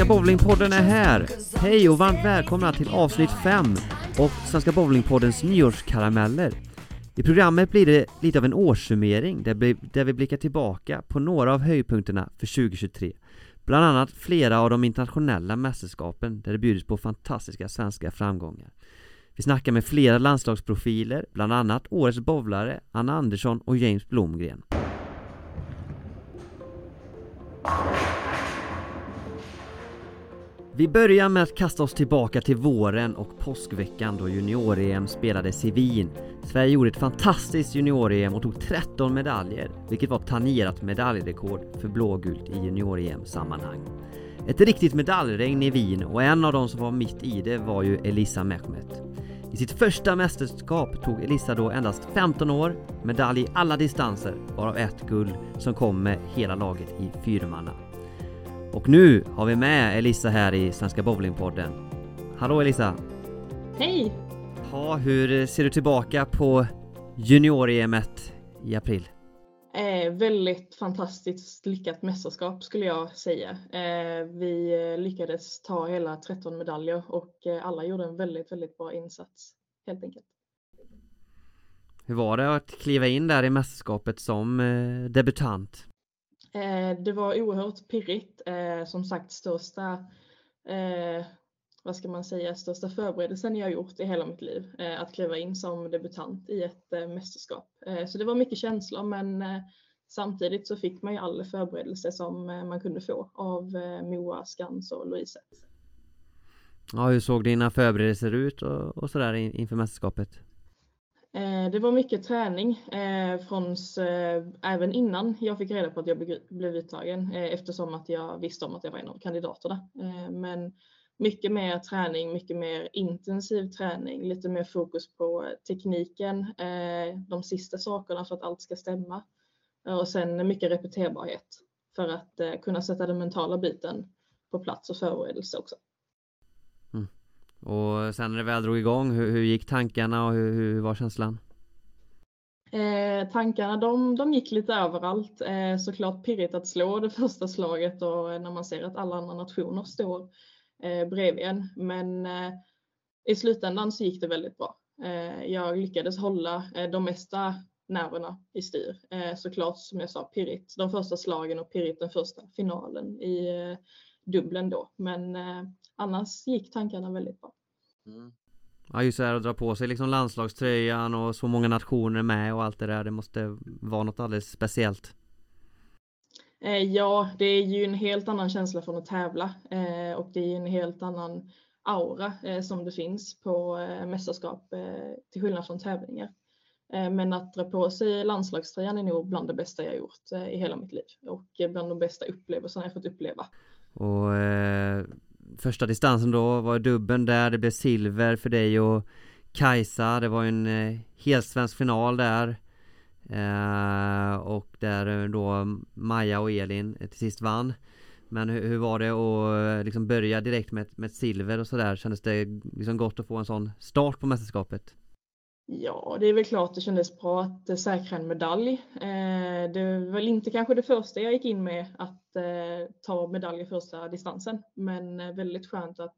Svenska Bowlingpodden är här! Hej och varmt välkomna till avsnitt 5 och Svenska Bowlingpoddens nyårskarameller. I programmet blir det lite av en årssummering där, vi blickar tillbaka på några av höjdpunkterna för 2023. Bland annat flera av de internationella mästerskapen där det bjuds på fantastiska svenska framgångar. Vi snackar med flera landslagsprofiler, bland annat årets bowlare Anna Andersson och James Blomgren. Vi börjar med att kasta oss tillbaka till våren och påskveckan då junior-EM spelades i Wien. Sverige gjorde ett fantastiskt junior-EM och tog 13 medaljer, vilket var tangerat medaljrekord för blågult i junior-EM-sammanhang. Ett riktigt medaljregn i Wien och en av de som var mitt i det var ju Elisa Mehmet. I sitt första mästerskap tog Elisa då endast 15 år, medalj i alla distanser, varav ett guld som kom med hela laget i fyrmanna. Och nu har vi med Elisa här i Svenska Bowlingpodden. Hallå Elisa! Hej! Ja, hur ser du tillbaka på junior-EMet i april? Eh, väldigt fantastiskt lyckat mästerskap skulle jag säga. Eh, vi lyckades ta hela 13 medaljer och eh, alla gjorde en väldigt, väldigt bra insats helt enkelt. Hur var det att kliva in där i mästerskapet som eh, debutant? Eh, det var oerhört pirrigt. Eh, som sagt största, eh, vad ska man säga, största förberedelsen jag gjort i hela mitt liv. att kliva in som debutant i ett mästerskap. så det var mycket känslor men samtidigt så fick man ju all förberedelse som man kunde få av Moa, Skans och Louise. Ja, hur såg dina förberedelser ut och, och sådär inför mästerskapet? Eh, det var mycket träning eh, från, eh, även innan jag fick reda på att jag blev uttagen eftersom att jag visste om att jag var en av kandidaterna. Men mycket mer träning, mycket mer intensiv träning, lite mer fokus på tekniken, de sista sakerna för att allt ska stämma. Och sen mycket repeterbarhet för att kunna sätta den mentala biten på plats och förberedelse också. Och sen när det väl drog igång, hur, hur gick tankarna och hur, hur var känslan? Eh, tankarna de, de gick lite överallt. Eh, såklart pirrigt att slå det första slaget och eh, när man ser att alla andra nationer står eh, bredvid en. Men eh, i slutändan så gick det väldigt bra. Eh, jag lyckades hålla eh, de mesta nerverna i styr. Eh, såklart som jag sa pirrigt de första slagen och pirrigt den första finalen i eh, dubblen då. Men eh, annars gick tankarna väldigt bra. Mm. Ja just det här att dra på sig liksom landslagströjan och så många nationer med och allt det där Det måste vara något alldeles speciellt eh, Ja, det är ju en helt annan känsla från att tävla eh, och det är ju en helt annan aura eh, som det finns på mästerskap till skillnad från tävlingar. Men att dra på sig landslagströjan är nog bland det bästa jag gjort i hela mitt liv och bland de bästa upplevelserna jag fått uppleva. Och eh, första distansen då var dubben där, det blev silver för dig och Kajsa, det var en eh, helsvensk final där eh, Och där eh, då Maja och Elin eh, till sist vann Men hur, hur var det att eh, liksom börja direkt med, med ett silver och sådär? Kändes det liksom gott att få en sån start på mästerskapet? Ja, det är väl klart det kändes bra att säkra en medalj. Eh, det var väl inte kanske det första jag gick in med att eh, ta medalj i första distansen, men eh, väldigt skönt att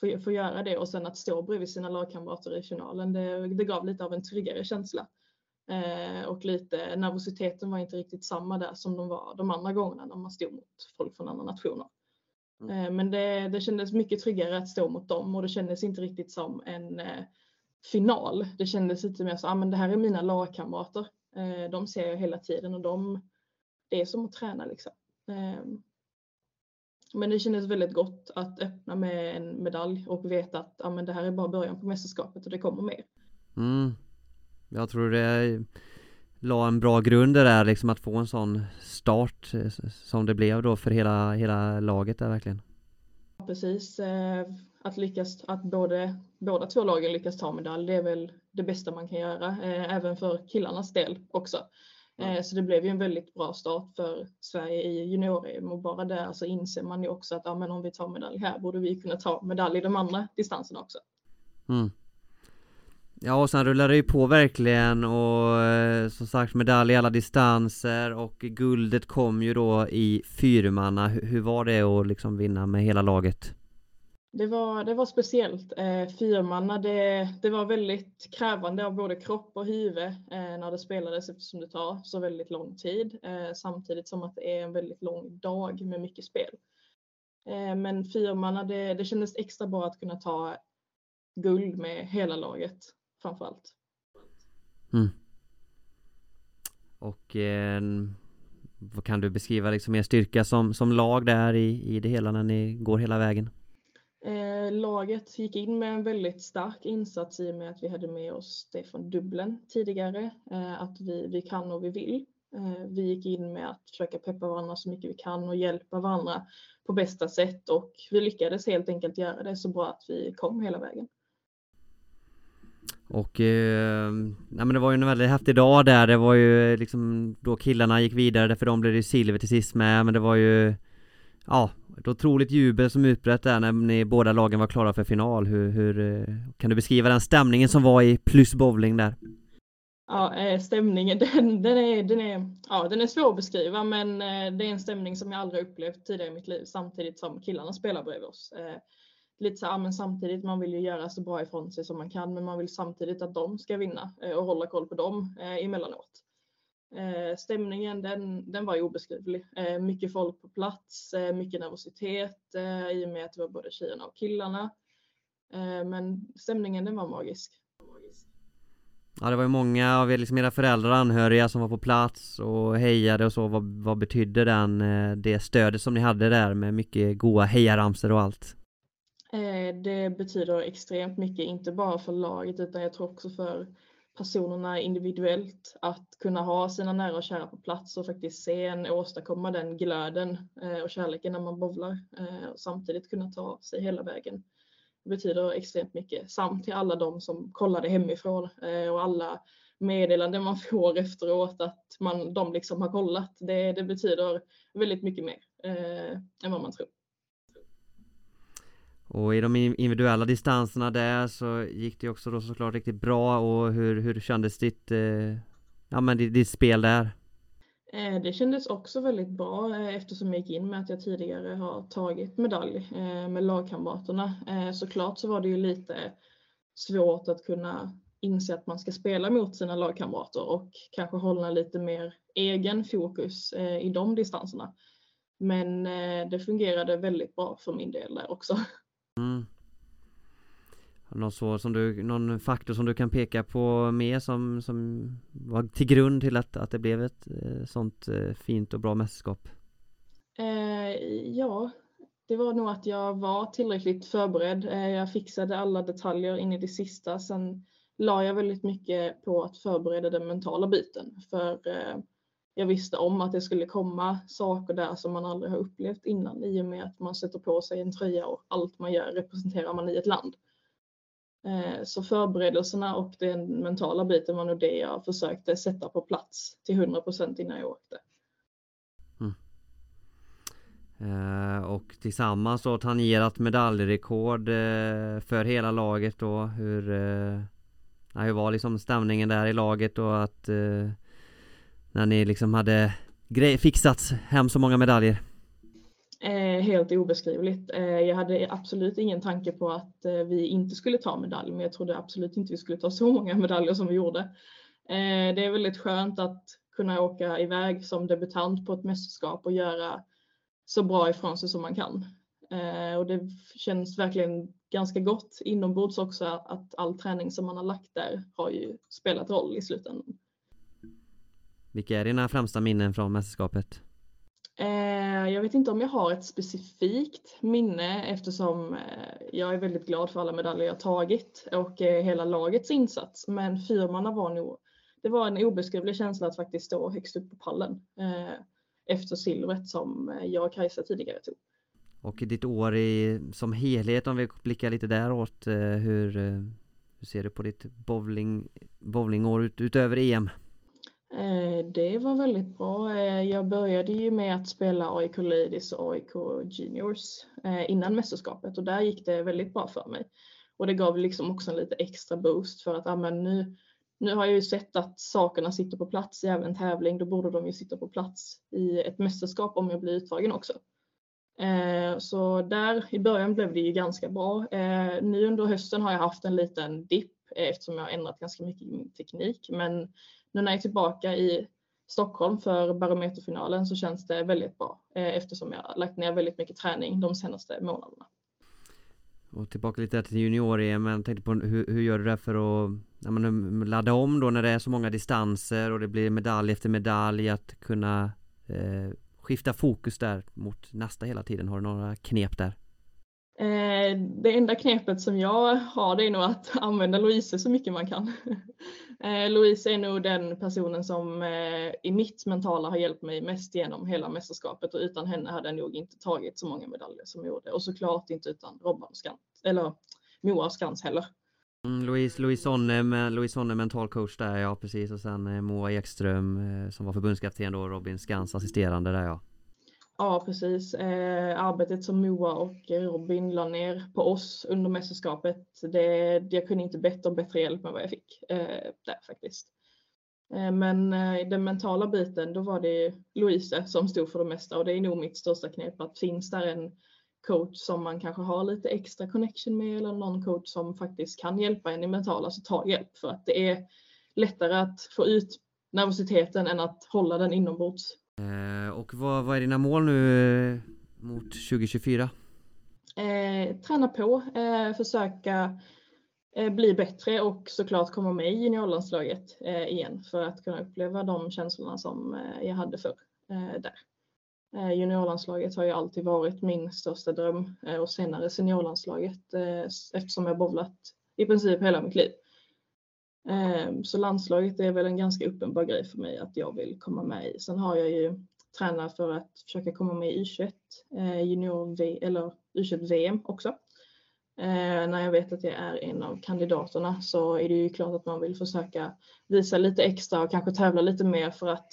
få, få göra det och sen att stå bredvid sina lagkamrater i finalen. Det, det gav lite av en tryggare känsla och lite nervositeten var inte riktigt samma där som de var de andra gångerna när man stod mot folk från andra nationer. Mm. Men det, det kändes mycket tryggare att stå mot dem och det kändes inte riktigt som en final. Det kändes lite mer så, ah, men det här är mina lagkamrater. Eh, de ser jag hela tiden och de, det är som att träna liksom. Eh, men det kändes väldigt gott att öppna med en medalj och veta att ah, men det här är bara början på mästerskapet och det kommer mer. Mm. Jag tror det la en bra grund där liksom att få en sån start eh, som det blev då för hela, hela laget där verkligen. Precis. Eh, att lyckas, att både, båda två lagen lyckas ta medalj, det är väl det bästa man kan göra, eh, även för killarnas del också. Mm. Så det blev ju en väldigt bra start för Sverige i junior och bara där så inser man ju också att ja, men om vi tar medalj här borde vi kunna ta medalj i de andra distanserna också. Mm. Ja, och sen rullade det ju på verkligen och eh, som sagt medalj i alla distanser och guldet kom ju då i fyrmanna. Hur, hur var det att liksom vinna med hela laget? Det var, det var speciellt. Eh, fyrmanna, det, det var väldigt krävande av både kropp och huvud eh, när det spelades eftersom det tar så väldigt lång tid. Eh, samtidigt som att det är en väldigt lång dag med mycket spel. Eh, men fyrmanna, det, det kändes extra bra att kunna ta guld med hela laget framförallt. Mm. Och eh, vad kan du beskriva liksom er styrka som, som lag där i, i det hela när ni går hela vägen? Eh, laget gick in med en väldigt stark insats i och med att vi hade med oss det från dubblen tidigare. Eh, att vi, vi kan och vi vill. Eh, vi gick in med att försöka peppa varandra så mycket vi kan och hjälpa varandra på bästa sätt och vi lyckades helt enkelt göra det så bra att vi kom hela vägen. Och eh, nej, men det var ju en väldigt häftig dag där, det var ju eh, liksom då killarna gick vidare för de blev det silver till sist med men det var ju Ja, ett otroligt jubel som utbröt där när ni båda lagen var klara för final. Hur, hur, eh, kan du beskriva den stämningen som var i plus bowling där? Ja, eh, stämningen den, den, är, den, är, ja, den är svår att beskriva men eh, det är en stämning som jag aldrig upplevt tidigare i mitt liv samtidigt som killarna spelar bredvid oss. Lite så här, men samtidigt, man vill ju göra så bra ifrån sig som man kan men man vill samtidigt att de ska vinna och hålla koll på dem emellanåt. Eh, stämningen den, den var ju obeskrivlig. Eh, mycket folk på plats, eh, mycket nervositet i och med att det var både tjejerna och killarna. Men stämningen den var magisk. Ja det var ju många av er, liksom era föräldrar och anhöriga som var på plats och hejade och så. Vad, vad betydde den, det stödet som ni hade där med mycket goa hejaramsor och allt? Det betyder extremt mycket, inte bara för laget utan jag tror också för personerna individuellt att kunna ha sina nära och kära på plats och faktiskt se en åstadkomma den glöden eh, och kärleken när man bovlar eh, och samtidigt kunna ta sig hela vägen. Det betyder extremt mycket samt till alla de som kollade hemifrån eh, och alla meddelanden man får efteråt att man, de liksom har kollat. Det, det betyder väldigt mycket mer än vad man tror. Och i de individuella distanserna där så gick det också då såklart riktigt bra och hur, hur kändes ditt, eh, ja men ditt, ditt spel där? Eh, det kändes också väldigt bra eh, eftersom jag gick in med att jag tidigare har tagit medalj eh, med lagkamraterna. Såklart så var det ju lite svårt att kunna inse att man ska spela mot sina lagkamrater och kanske hålla lite mer egen fokus i de distanserna. Men det fungerade väldigt bra för min del där också. Mm. Någon, så som du, någon faktor som du kan peka på mer som, som var till grund till att, att det blev ett eh, sånt eh, fint och bra mästerskap? Eh, ja, det var nog att jag var tillräckligt förberedd. Eh, jag fixade alla detaljer in i det sista. Sen la jag väldigt mycket på att förbereda den mentala biten. För eh, jag visste om att det skulle komma saker där som man aldrig har upplevt innan i och med att man sätter på sig en tröja och allt man gör representerar man i ett land. Eh, så förberedelserna och den mentala biten var nog det jag försökte sätta på plats till 100 procent innan jag åkte. Mm. Eh, och tillsammans då tangerat medaljrekord eh, för hela laget då. Hur, eh, hur var liksom stämningen där i laget och att eh, när ni liksom hade fixat hem så många medaljer? Eh, helt obeskrivligt. Eh, jag hade absolut ingen tanke på att eh, vi inte skulle ta medalj, men jag trodde absolut inte vi skulle ta så många medaljer som vi gjorde. Eh, det är väldigt skönt att kunna åka iväg som debutant på ett mästerskap och göra så bra ifrån sig som man kan. Eh, och det känns verkligen ganska gott inombords också att all träning som man har lagt där har ju spelat roll i slutändan. Vilka är dina främsta minnen från mästerskapet? Eh, jag vet inte om jag har ett specifikt minne eftersom eh, jag är väldigt glad för alla medaljer jag tagit och eh, hela lagets insats. Men fyrmanna var nog, det var en obeskrivlig känsla att faktiskt stå högst upp på pallen efter silvret som jag och Kajsa tidigare tog. Och ditt år i, som helhet om vi blickar lite däråt, hur, hur ser du på ditt bowling, bowlingår ut, utöver EM? Eh, det var väldigt bra. Eh, jag började ju med att spela AIK Ladies och AIK Juniors eh, innan mästerskapet och där gick det väldigt bra för mig. Och det gav liksom också en lite extra boost för att amen, nu, nu har jag ju sett att sakerna sitter på plats i även tävling. Då borde de ju sitta på plats i ett mästerskap om jag blir uttagen också. Så där i början blev det ju ganska bra. Nu under hösten har jag haft en liten dipp eftersom jag har ändrat ganska mycket i min teknik. Men nu när jag är tillbaka i Stockholm för barometerfinalen så känns det väldigt bra eh, eftersom jag har lagt ner väldigt mycket träning de senaste månaderna. Och tillbaka lite till junior-EM, men tänkte på hur, hur gör du det för att ja, men, ladda om då när det är så många distanser och det blir medalj efter medalj att kunna eh, skifta fokus där mot nästa hela tiden? Har du några knep där? Eh, det enda knepet som jag har det är nog att använda Louise så mycket man kan. Eh, Louise är nog den personen som eh, i mitt mentala har hjälpt mig mest genom hela mästerskapet och utan henne hade jag nog inte tagit så många medaljer som jag gjorde och såklart inte utan Robban och Skans, eller Moa och Skans heller. Mm, Louise, Louise Sonne, Louise Sonne mental coach där ja precis och sen eh, Moa Ekström eh, som var förbundskapten då Robin Skans assisterande där ja. Ja, precis. Eh, arbetet som Moa och Robin la ner på oss under mästerskapet, det, jag kunde inte bett om bättre hjälp än vad jag fick eh, där faktiskt. Eh, men eh, den mentala biten, då var det Louise som stod för det mesta och det är nog mitt största knep att finns där en coach som man kanske har lite extra connection med eller någon coach som faktiskt kan hjälpa en i mentala så ta hjälp för att det är lättare att få ut nervositeten än att hålla den inombords Eh, och vad, vad är dina mål nu eh, mot 2024? Eh, träna på, eh, försöka eh, bli bättre och såklart komma med i juniorlandslaget eh, igen för att kunna uppleva de känslorna som eh, jag hade förr eh, där. Juniorlandslaget har ju alltid varit min största dröm och senare seniorlandslaget eftersom jag bowlat i princip hela mitt liv. Ehm, så landslaget är väl en ganska uppenbar grej för mig att jag vill komma med i. Sen har jag ju tränat för att försöka komma med i U21 eh, junior v, eller U21 VM också. Ehm, när jag vet att jag är en av kandidaterna så är det ju klart att man vill försöka visa lite extra och kanske tävla lite mer för att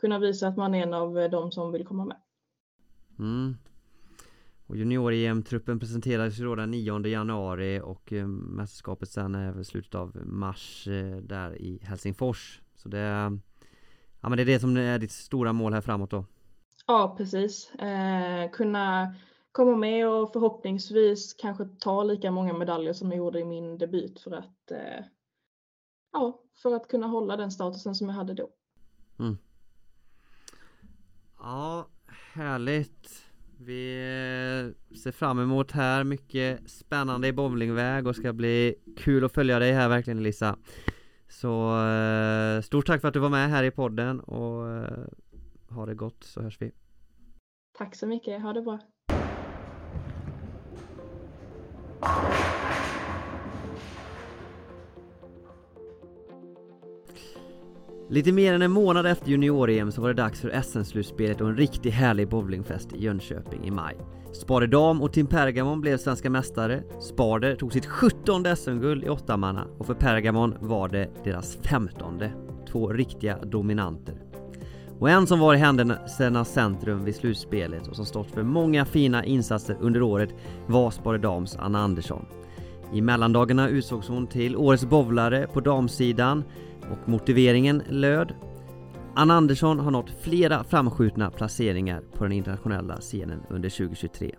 kunna visa att man är en av de som vill komma med. Mm. Och junior-EM-truppen presenterades ju då den 9 januari och eh, mästerskapet sen är slutet av mars eh, där i Helsingfors. Så det, ja, men det är det som är ditt stora mål här framåt då? Ja, precis. Eh, kunna komma med och förhoppningsvis kanske ta lika många medaljer som jag gjorde i min debut för att eh, ja, för att kunna hålla den statusen som jag hade då. Mm. Ja, härligt. Vi eh, ser fram emot här, mycket spännande i bowlingväg och ska bli kul att följa dig här verkligen Elisa Så eh, stort tack för att du var med här i podden och eh, ha det gott så hörs vi. Tack så mycket, ha det bra. Lite mer än en månad efter junior-EM så var det dags för SM-slutspelet och en riktigt härlig bowlingfest i Jönköping i maj. Spade Dam och Tim Pergamon blev svenska mästare, Spader tog sitt 17 SM-guld i åttamanna och för Pergamon var det deras 15 Två riktiga dominanter. Och en som var i händelsernas centrum vid slutspelet och som stått för många fina insatser under året var Spade Dams Anna Andersson. I mellandagarna utsågs hon till Årets bowlare på damsidan och motiveringen löd Anna Andersson har nått flera framskjutna placeringar på den internationella scenen under 2023.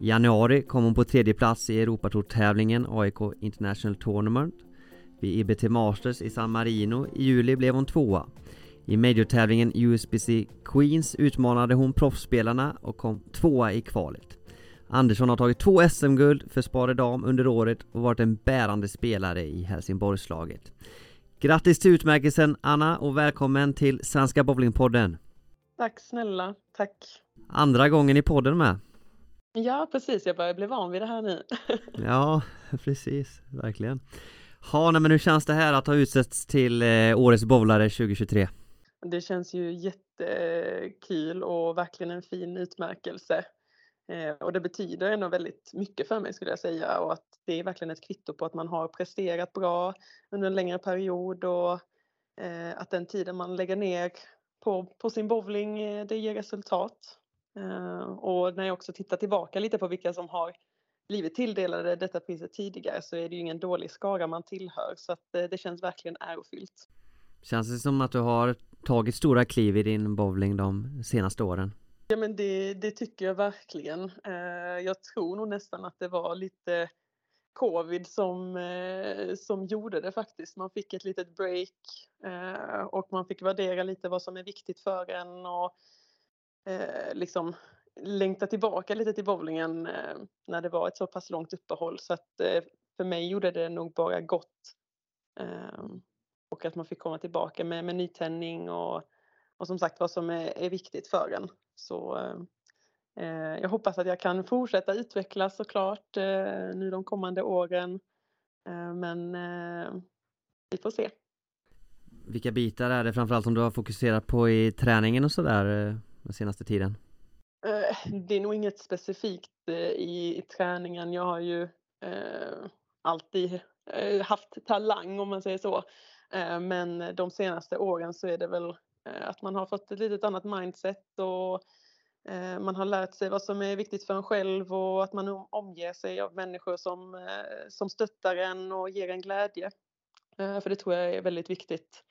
I januari kom hon på tredje plats i Europatourtävlingen AIK International Tournament. Vid IBT Masters i San Marino i juli blev hon tvåa. I majortävlingen USBC Queens utmanade hon proffsspelarna och kom tvåa i kvalet. Andersson har tagit två SM-guld för Spare Dam under året och varit en bärande spelare i Helsingborgslaget. Grattis till utmärkelsen Anna och välkommen till Svenska Bowlingpodden! Tack snälla, tack! Andra gången i podden med! Ja precis, jag börjar bli van vid det här nu. ja, precis, verkligen. Ja, men hur känns det här att ha utsetts till eh, Årets Bowlare 2023? Det känns ju jättekul och verkligen en fin utmärkelse. Eh, och det betyder ändå väldigt mycket för mig skulle jag säga och att det är verkligen ett kvitto på att man har presterat bra under en längre period och eh, att den tiden man lägger ner på, på sin bowling eh, det ger resultat. Och när jag också tittar tillbaka lite på vilka som har blivit tilldelade detta priset tidigare så är det ju ingen dålig skara man tillhör så att eh, det känns verkligen ärofyllt. Känns det som att du har tagit stora kliv i din bowling de senaste åren? Ja men det, det tycker jag verkligen. Eh, jag tror nog nästan att det var lite covid som, eh, som gjorde det faktiskt. Man fick ett litet break eh, och man fick värdera lite vad som är viktigt för en och eh, liksom längta tillbaka lite till bowlingen när det var ett så pass långt uppehåll så att för mig gjorde det nog bara gott. Ehm, och att man fick komma tillbaka med, med nytändning och, och som sagt vad som är, är viktigt för en. Så jag hoppas att jag kan fortsätta utvecklas såklart nu de kommande åren. men vi får se. Vilka bitar är det framförallt som du har fokuserat på i träningen och sådär den senaste tiden? Eh, det är nog inget specifikt eh, i, i träningen. Jag har ju eh, alltid eh, haft talang om man säger så. Eh, men de senaste åren så är det väl eh, att man har fått ett litet annat mindset och Eh, man har lärt sig vad som är viktigt för en själv och att man omger sig av människor som, eh, som stöttar en och ger en glädje. Eh, för det tror jag är väldigt viktigt.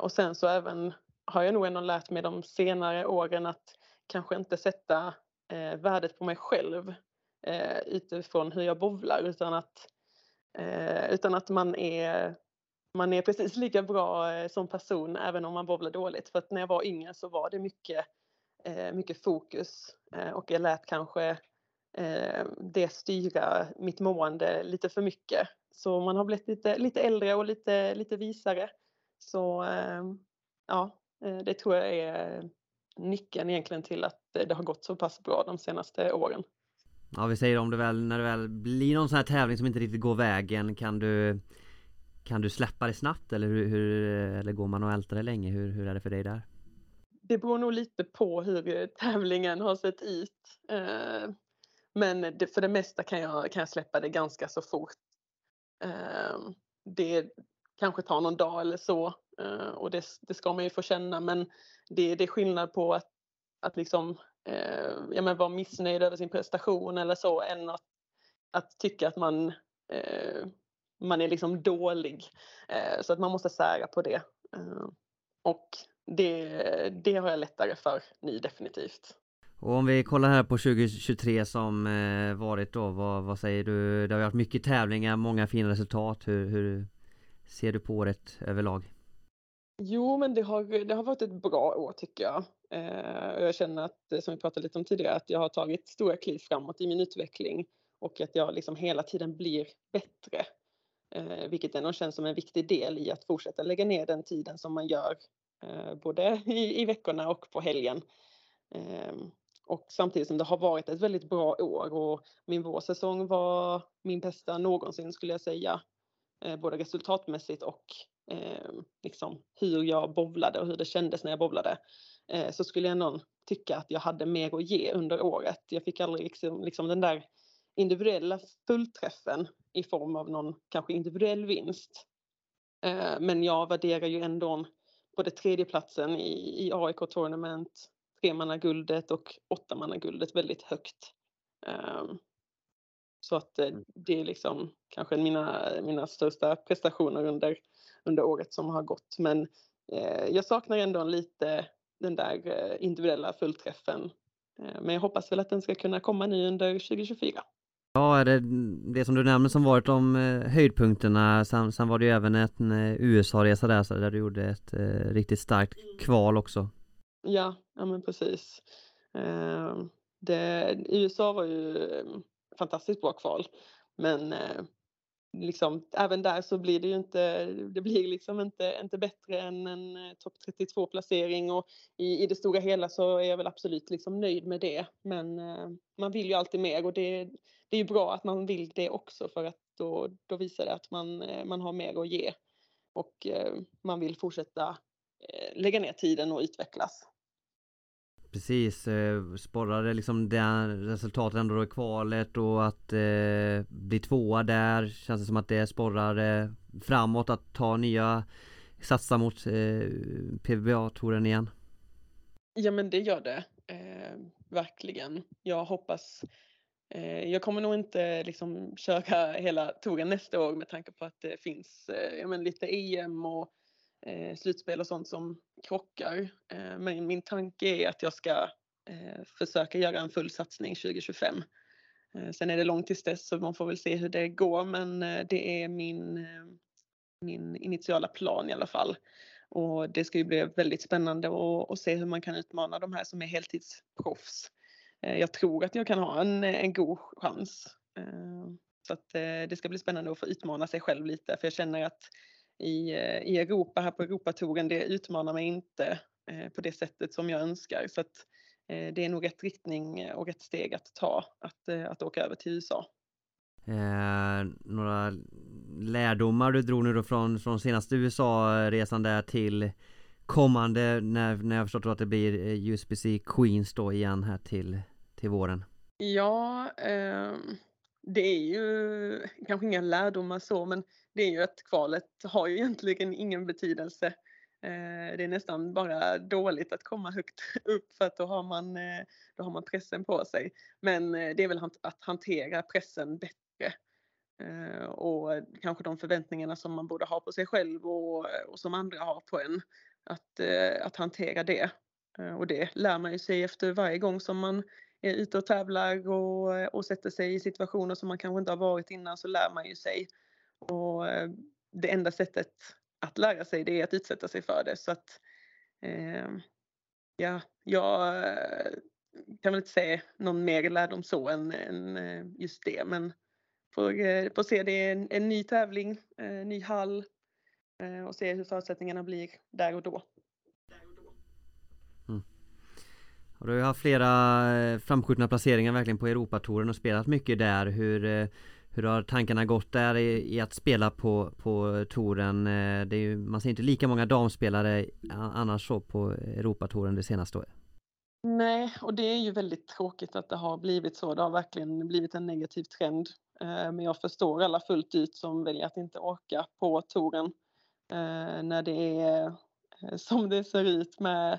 Och sen så även har jag nog ändå lärt mig de senare åren att kanske inte sätta eh, värdet på mig själv eh, utifrån hur jag bovlar utan att, eh, utan att man är man är precis lika bra som person även om man bowlar dåligt. För att när jag var yngre så var det mycket, Eh, mycket fokus eh, och jag lät kanske eh, det styra mitt mående lite för mycket. Så man har blivit lite, lite äldre och lite, lite visare. Så ehm, ja, eh, det tror jag är nyckeln egentligen till att det har gått så pass bra de senaste åren. Ja vi säger om det väl, när det väl blir någon sån här tävling som inte riktigt går vägen kan du Kan du släppa det snabbt eller hur, hur eller går man och ältar det länge? Hur, hur är det för dig där? Det beror nog lite på hur eh, tävlingen har sett ut. Eh, men det, för det mesta kan jag, kan jag släppa det ganska så fort. Eh, det kanske tar någon dag eller så och det, det ska man ju få känna men det, det är skillnad på att, att liksom, ja, men vara missnöjd över sin prestation eller så än att, att tycka att man, man är liksom dålig. Så att man måste sära på det. Och det, det har jag lättare för nu definitivt. Och om vi kollar här på 2023 som eh, varit då, vad, vad säger du? Det har varit mycket tävlingar, många fina resultat. Hur, hur ser du på året överlag? Jo, men det har, det har varit ett bra år tycker jag. Eh, jag känner att, eh, som vi pratade lite om tidigare, att jag har tagit stora kliv framåt i min utveckling och att jag liksom hela tiden blir bättre. Eh, vilket ändå känns som en viktig del i att fortsätta lägga ner den tiden som man gör Eh, både i, i veckorna och på helgen. Ehm, och samtidigt som det har varit ett väldigt bra år och min vårsäsong var min bästa någonsin skulle jag säga. Eh, både resultatmässigt och eh, liksom hur jag bovlade och hur det kändes när jag bovlade eh, så skulle jag någon tycka att jag hade mer att ge under året. Jag fick aldrig liksom, liksom den där individuella fullträffen i form av någon kanske individuell vinst. Eh, men jag värderar ju ändå både tredjeplatsen i, i AIK Tournament, tremannaguldet och åttamannaguldet väldigt högt. Um, så att eh, mm. det är liksom kanske mina, mina största prestationer under, under året som har gått. Men eh, jag saknar ändå lite den där eh, individuella fullträffen. Eh, men jag hoppas väl att den ska kunna komma nu under 2024. Ja, är det det som du nämnde som varit de eh, höjdpunkterna. Sen, sen var det ju även en eh, USA-resa där, så där du gjorde ett eh, riktigt starkt kval också. Ja, ja men precis. Ehm, det, USA var ju ehm, fantastiskt bra kval. Men eh, liksom, även där så blir det ju inte, det blir liksom inte, inte bättre än en eh, topp 32 placering och i, i det stora hela så är jag väl absolut liksom nöjd med det. Men man vill ju alltid mer och det, det är ju bra att man vill det också för att då, då visar det att man, eh, man har mer att ge och eh, man vill fortsätta eh, lägga ner tiden och utvecklas. Precis, eh, sporrade liksom det resultatet ändå då i kvalet och att eh, bli tvåa där Känns det som att det sporrar eh, framåt att ta nya Satsa mot eh, PBA-touren igen? Ja men det gör det eh, Verkligen Jag hoppas Eh, jag kommer nog inte liksom köra hela touren nästa år med tanke på att det finns eh, ja, men lite EM och eh, slutspel och sånt som krockar. Eh, men min tanke är att jag ska eh, försöka göra en full satsning 2025. Eh, sen är det långt tills dess så man får väl se hur det går men det är min, min initiala plan i alla fall. Och det ska ju bli väldigt spännande att se hur man kan utmana de här som är heltidsproffs. Eh, jag tror att jag kan ha en, en god chans. Eh, så att eh, det ska bli spännande att få utmana sig själv lite för jag känner att i, eh, i Europa, här på Europatouren, det utmanar mig inte eh, på det sättet som jag önskar. Så att eh, det är nog rätt riktning och rätt steg att ta, att, att åka över till USA. Eh, några lärdomar du drog nu då från, från senaste USA-resan där till kommande när, när jag förstått att det blir USBC Queens då igen här till till våren? Ja, eh, det är ju kanske inga lärdomar så, men det är ju att kvalet har ju egentligen ingen betydelse. Eh, det är nästan bara dåligt att komma högt upp för att då har man, eh, då har man pressen på sig. Men eh, det är väl att hantera pressen bättre eh, och kanske de förväntningarna som man borde ha på sig själv och, och som andra har på en. Att, eh, att hantera det. Eh, och det lär man ju sig efter varje gång som man är ute och tävlar och, eh, och sätter sig i situationer som man kanske inte har varit innan så lär man ju sig. Och eh, det enda sättet att lära sig det är att utsätta sig för det. Så att eh, ja, jag eh, kan väl inte säga någon mer lärdom så än, än just det. Men får, får se, det är en, en ny tävling, en ny hall och se hur förutsättningarna blir där och då. Och du har ju haft flera eh, framskjutna placeringar verkligen på Europatouren och spelat mycket där. Hur, eh, hur har tankarna gått där i, i att spela på, på touren? Eh, det är ju, man ser inte lika många damspelare annars så på Europatouren det senaste året. Nej, och det är ju väldigt tråkigt att det har blivit så. Det har verkligen blivit en negativ trend. Men jag förstår alla fullt ut som väljer att inte åka på touren när det är som det ser ut med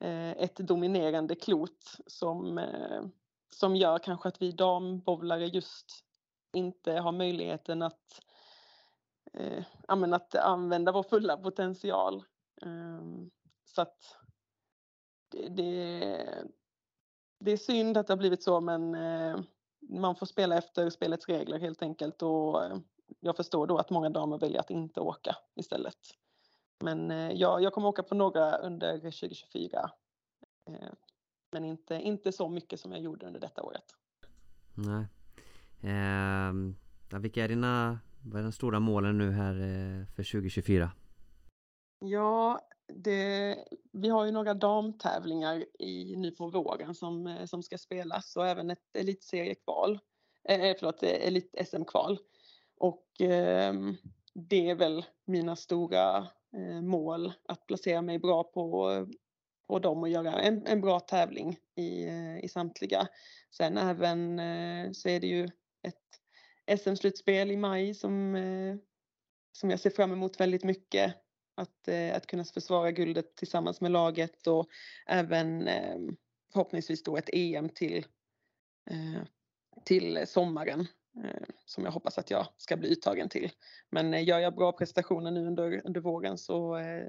Eh, ett dominerande klot som, eh, som gör kanske att vi dambowlare just inte har möjligheten att, eh, att använda vår fulla potential. Ehm, så att det, det, det, är synd att det har blivit så men eh, man får spela efter spelets regler helt enkelt och jag förstår då att många damer väljer att inte åka istället. Men eh, jag, jag kommer åka på några under 2024. Eh, men inte, inte så mycket som jag gjorde under detta året. Nej. Eh, vilka är dina vad är de stora målen nu här eh, för 2024? Ja, det, vi har ju några damtävlingar i, nu på våren som, som ska spelas och även ett elitseriekval. Eh, förlåt, elit-SM-kval. Och eh, det är väl mina stora Eh, mål att placera mig bra på, på dem och göra en, en bra tävling i, eh, i samtliga. Sen även eh, så är det ju ett SM-slutspel i maj som, som jag ser fram emot väldigt mycket. Att, att kunna försvara guldet tillsammans med laget och även förhoppningsvis då ett EM till, till sommaren som jag hoppas att jag ska bli uttagen till. Men eh, gör jag bra prestationer nu under, under våren så, eh,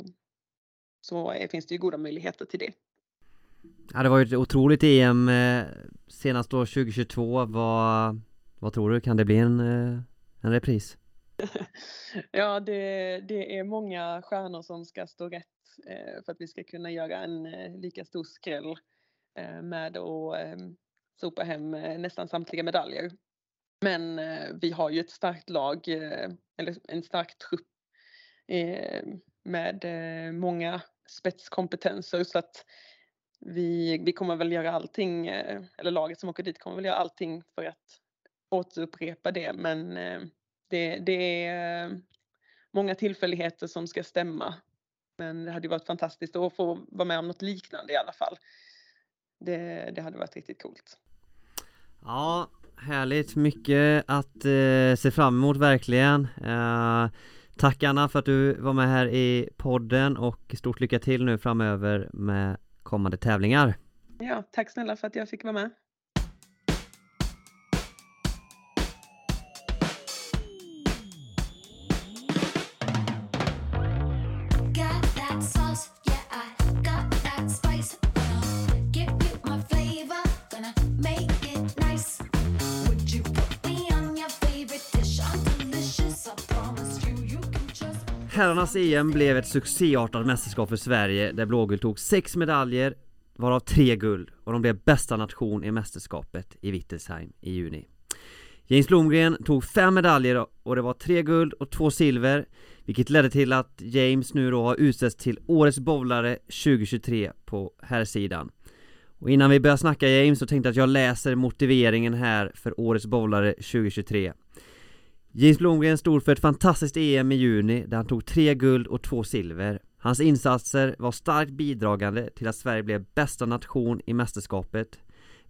så finns det ju goda möjligheter till det. Ja, det var ju ett otroligt EM senast då 2022. Vad, vad tror du? Kan det bli en, en repris? ja, det, det är många stjärnor som ska stå rätt för att vi ska kunna göra en lika stor skräll med att sopa hem nästan samtliga medaljer. Men eh, vi har ju ett starkt lag, eh, eller en stark trupp eh, med många spetskompetenser så att vi, vi kommer väl göra allting, eller laget som åker dit kommer väl göra allting för att återupprepa det men det, det är många tillfälligheter som ska stämma. Men det hade varit fantastiskt att få vara med om något liknande i alla fall. Det, det hade varit riktigt coolt. Ja, Härligt, mycket att eh, se fram emot verkligen. Eh, Tack Anna för att du var med här i podden och stort lycka till nu framöver med kommande tävlingar. Ja, tack snälla för att jag fick vara med. Herrarnas EM blev ett succéartat mästerskap för Sverige där blågult tog sex medaljer varav tre guld och de blev bästa nation i mästerskapet i Wittelsheim i juni. James Blomgren tog fem medaljer och det var tre guld och två silver vilket ledde till att James nu då har utsetts till Årets bowlare 2023 på herrsidan. Och innan vi börjar snacka James så tänkte jag att jag läser motiveringen här för Årets bowlare 2023 James Blomgren stod för ett fantastiskt EM i juni där han tog tre guld och två silver. Hans insatser var starkt bidragande till att Sverige blev bästa nation i mästerskapet.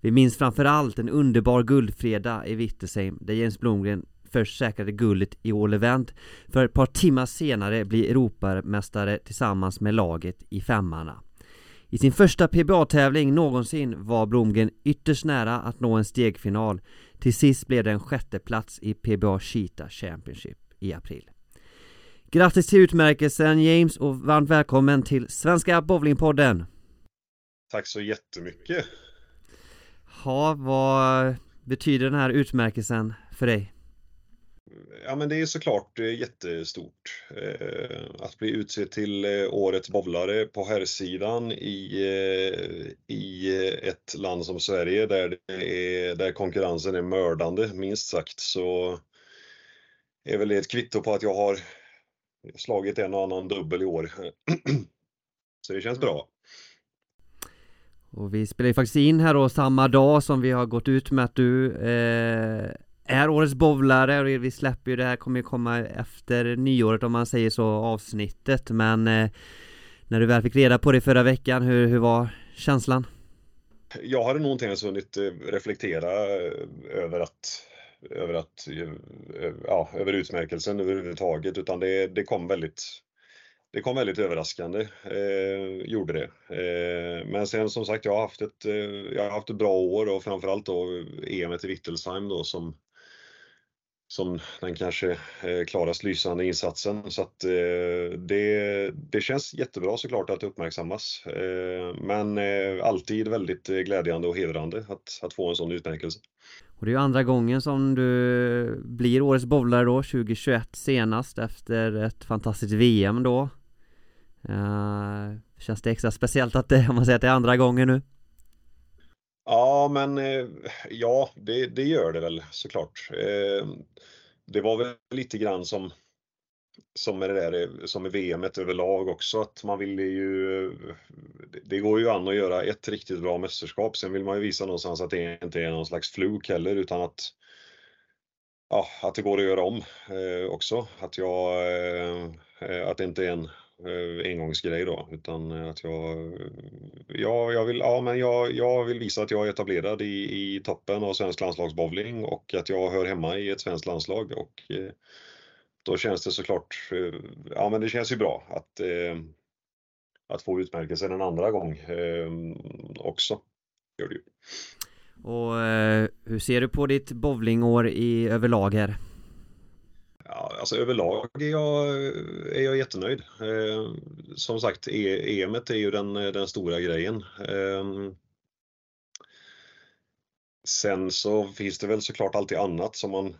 Vi minns framförallt en underbar guldfredag i Wittesheim där James Blomgren först säkrade guldet i All Event för ett par timmar senare bli Europamästare tillsammans med laget i femmarna i sin första PBA-tävling någonsin var Blomgren ytterst nära att nå en stegfinal. Till sist blev det en sjätte plats i PBA Cheetah Championship i april. Grattis till utmärkelsen James och varmt välkommen till Svenska Bowlingpodden. Tack så jättemycket. Ja, vad betyder den här utmärkelsen för dig? Ja men det är såklart eh, jättestort eh, att bli utsedd till eh, årets bowlare på herrsidan i, i ett land som Sverige där, det är, där konkurrensen är mördande minst sagt så är väl det ett kvitto på att jag har slagit en och annan dubbel i år. så det känns bra. Och vi spelar ju faktiskt in här då samma dag som vi har gått ut med att du eh är årets bowlare och vi släpper ju det här kommer ju komma efter nyåret om man säger så avsnittet men eh, När du väl fick reda på det förra veckan, hur, hur var känslan? Jag hade nog inte ens hunnit eh, reflektera eh, över att över att, eh, ja, över utmärkelsen överhuvudtaget utan det, det kom väldigt det kom väldigt överraskande, eh, gjorde det. Eh, men sen som sagt, jag har haft ett, jag har haft ett bra år och framförallt då EM i Wittelsheim då som som den kanske eh, klarast lysande insatsen. Så att eh, det, det känns jättebra såklart att det uppmärksammas. Eh, men alltid väldigt glädjande och hedrande att, att få en sån utmärkelse. Och det är ju andra gången som du blir årets bowlare då, 2021 senast efter ett fantastiskt VM då. Känns det extra speciellt att det, om man säger att det är andra gången nu? Ja, men eh, ja, det, det gör det väl såklart. Eh, det var väl lite grann som som med det där eh, som med VM överlag också att man ville ju Det går ju an att göra ett riktigt bra mästerskap. Sen vill man ju visa någonstans att det inte är någon slags fluk heller utan att Ja, att det går att göra om eh, också. Att jag Att det inte är en Eh, engångsgrej då, utan eh, att jag, eh, ja, jag, vill, ja, men jag, jag vill visa att jag är etablerad i, i toppen av svensk landslagsbowling och att jag hör hemma i ett svenskt landslag och då känns det såklart, ja men det känns ju bra att, att få utmärkelsen en andra gång också. Gör det ju. Och hur ser du på ditt bowlingår i överlag här? Ja, alltså överlag är jag, är jag jättenöjd. Eh, som sagt, e är ju den, den stora grejen. Eh, sen så finns det väl såklart alltid annat som man,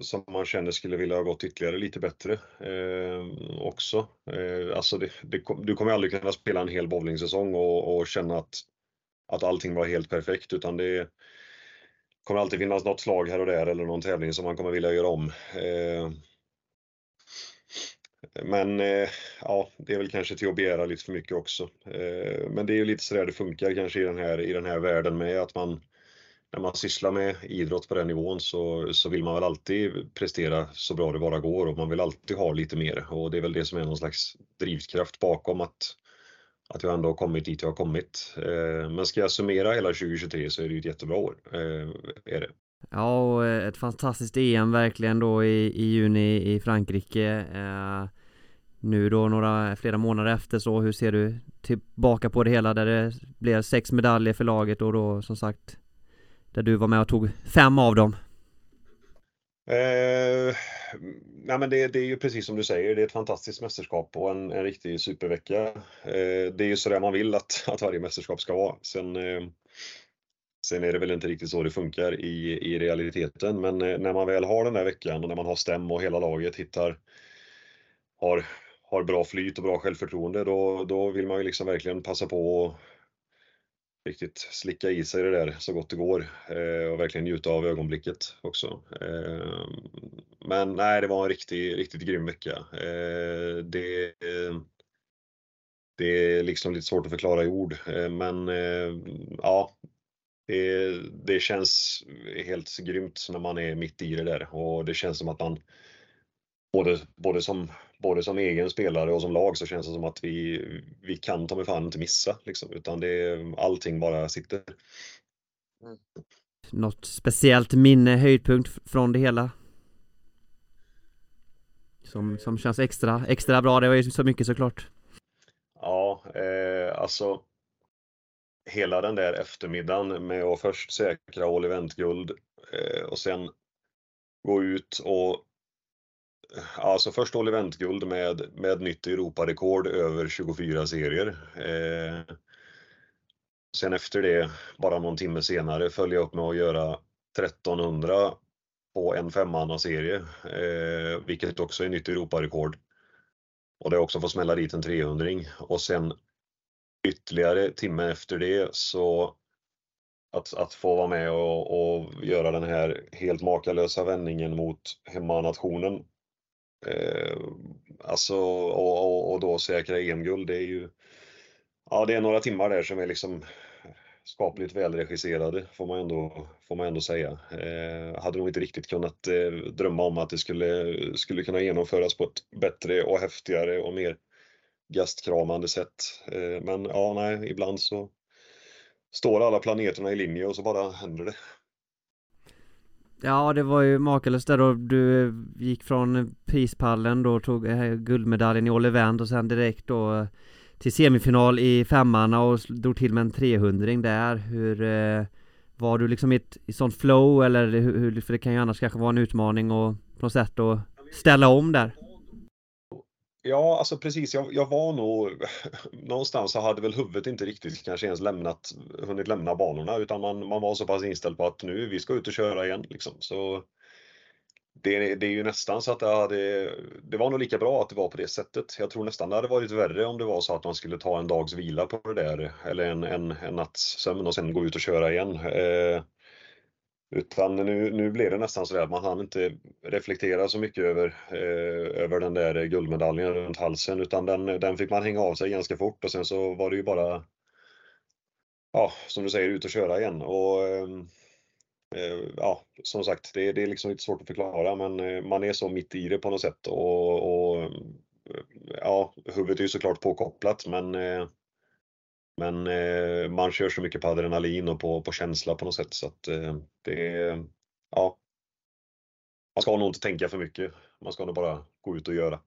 som man känner skulle vilja ha gått ytterligare lite bättre eh, också. Eh, alltså det, det, du kommer aldrig kunna spela en hel bowlingsäsong och, och känna att, att allting var helt perfekt utan det kommer alltid finnas något slag här och där eller någon tävling som man kommer vilja göra om. Eh, men eh, ja, det är väl kanske till att begära lite för mycket också. Eh, men det är ju lite sådär det funkar kanske i den här, i den här världen med att man när man sysslar med idrott på den nivån så, så vill man väl alltid prestera så bra det bara går och man vill alltid ha lite mer och det är väl det som är någon slags drivkraft bakom att att jag ändå har kommit dit jag har kommit. Eh, men ska jag summera hela 2023 så är det ju ett jättebra år. Eh, är det. Ja, och eh, ett fantastiskt EM verkligen då i, i juni i Frankrike. Nu då några, flera månader efter så, hur ser du tillbaka på det hela där det blev sex medaljer för laget och då som sagt Där du var med och tog fem av dem? Eh, ja, men det, det, är ju precis som du säger, det är ett fantastiskt mästerskap och en, en riktig supervecka. Eh, det är ju sådär man vill att, att varje mästerskap ska vara. Sen, eh, sen är det väl inte riktigt så det funkar i, i realiteten, men eh, när man väl har den där veckan och när man har stäm och hela laget hittar har, har bra flyt och bra självförtroende, då, då vill man ju liksom verkligen passa på och riktigt slicka i sig det där så gott det går eh, och verkligen njuta av ögonblicket också. Eh, men nej, det var en riktigt, riktigt grym vecka. Eh, det, eh, det är liksom lite svårt att förklara i ord, eh, men eh, ja, det, det känns helt grymt när man är mitt i det där och det känns som att man både, både, som, både som egen spelare och som lag så känns det som att vi, vi kan ta mig fan inte missa liksom, utan det, allting bara sitter. Mm. Något speciellt minne, höjdpunkt från det hela? Som, som känns extra, extra bra, det var ju så mycket såklart. Ja, eh, alltså hela den där eftermiddagen med att först säkra all event-guld eh, och sen gå ut och Alltså först all event-guld med, med nytt Europarekord över 24 serier. Eh, sen efter det, bara någon timme senare, följa upp med att göra 1300 på en femmanna-serie, eh, vilket också är nytt Europarekord. Och det också fått smälla dit en 300 och sen ytterligare timme efter det så att, att få vara med och, och göra den här helt makalösa vändningen mot hemmanationen. Eh, alltså och, och, och, då säkra EM-guld, det är ju Ja, det är några timmar där som är liksom skapligt välregisserade får man ändå, får man ändå säga. Eh, hade nog inte riktigt kunnat eh, drömma om att det skulle, skulle kunna genomföras på ett bättre och häftigare och mer gastkramande sätt. Eh, men ja, nej, ibland så står alla planeterna i linje och så bara händer det. Ja, det var ju makalöst där då du gick från prispallen då, tog eh, guldmedaljen i All Event och sen direkt då eh, till semifinal i femmarna och drog till med en 300 där. Hur eh, var du liksom i ett i sånt flow eller hur, för det kan ju annars kanske vara en utmaning och på något sätt att ställa om där? Ja, alltså precis. Jag, jag, var nog någonstans så hade väl huvudet inte riktigt kanske ens lämnat, hunnit lämna banorna utan man, man var så pass inställd på att nu vi ska ut och köra igen liksom. Så det, det är ju nästan så att det hade, det var nog lika bra att det var på det sättet. Jag tror nästan det hade varit värre om det var så att man skulle ta en dags vila på det där eller en, en, en natts sömn och sen gå ut och köra igen. Eh, utan nu, nu blev det nästan så att man hann inte reflektera så mycket över, eh, över den där guldmedaljen runt halsen utan den, den fick man hänga av sig ganska fort och sen så var det ju bara, ja som du säger, ut och köra igen. Och, eh, eh ja, som sagt, det, det är liksom lite svårt att förklara men eh, man är så mitt i det på något sätt och, och eh, ja, huvudet är ju såklart påkopplat men eh, men eh, man kör så mycket på adrenalin och på, på känsla på något sätt så att eh, det är, ja. Man ska nog inte tänka för mycket. Man ska nog bara gå ut och göra.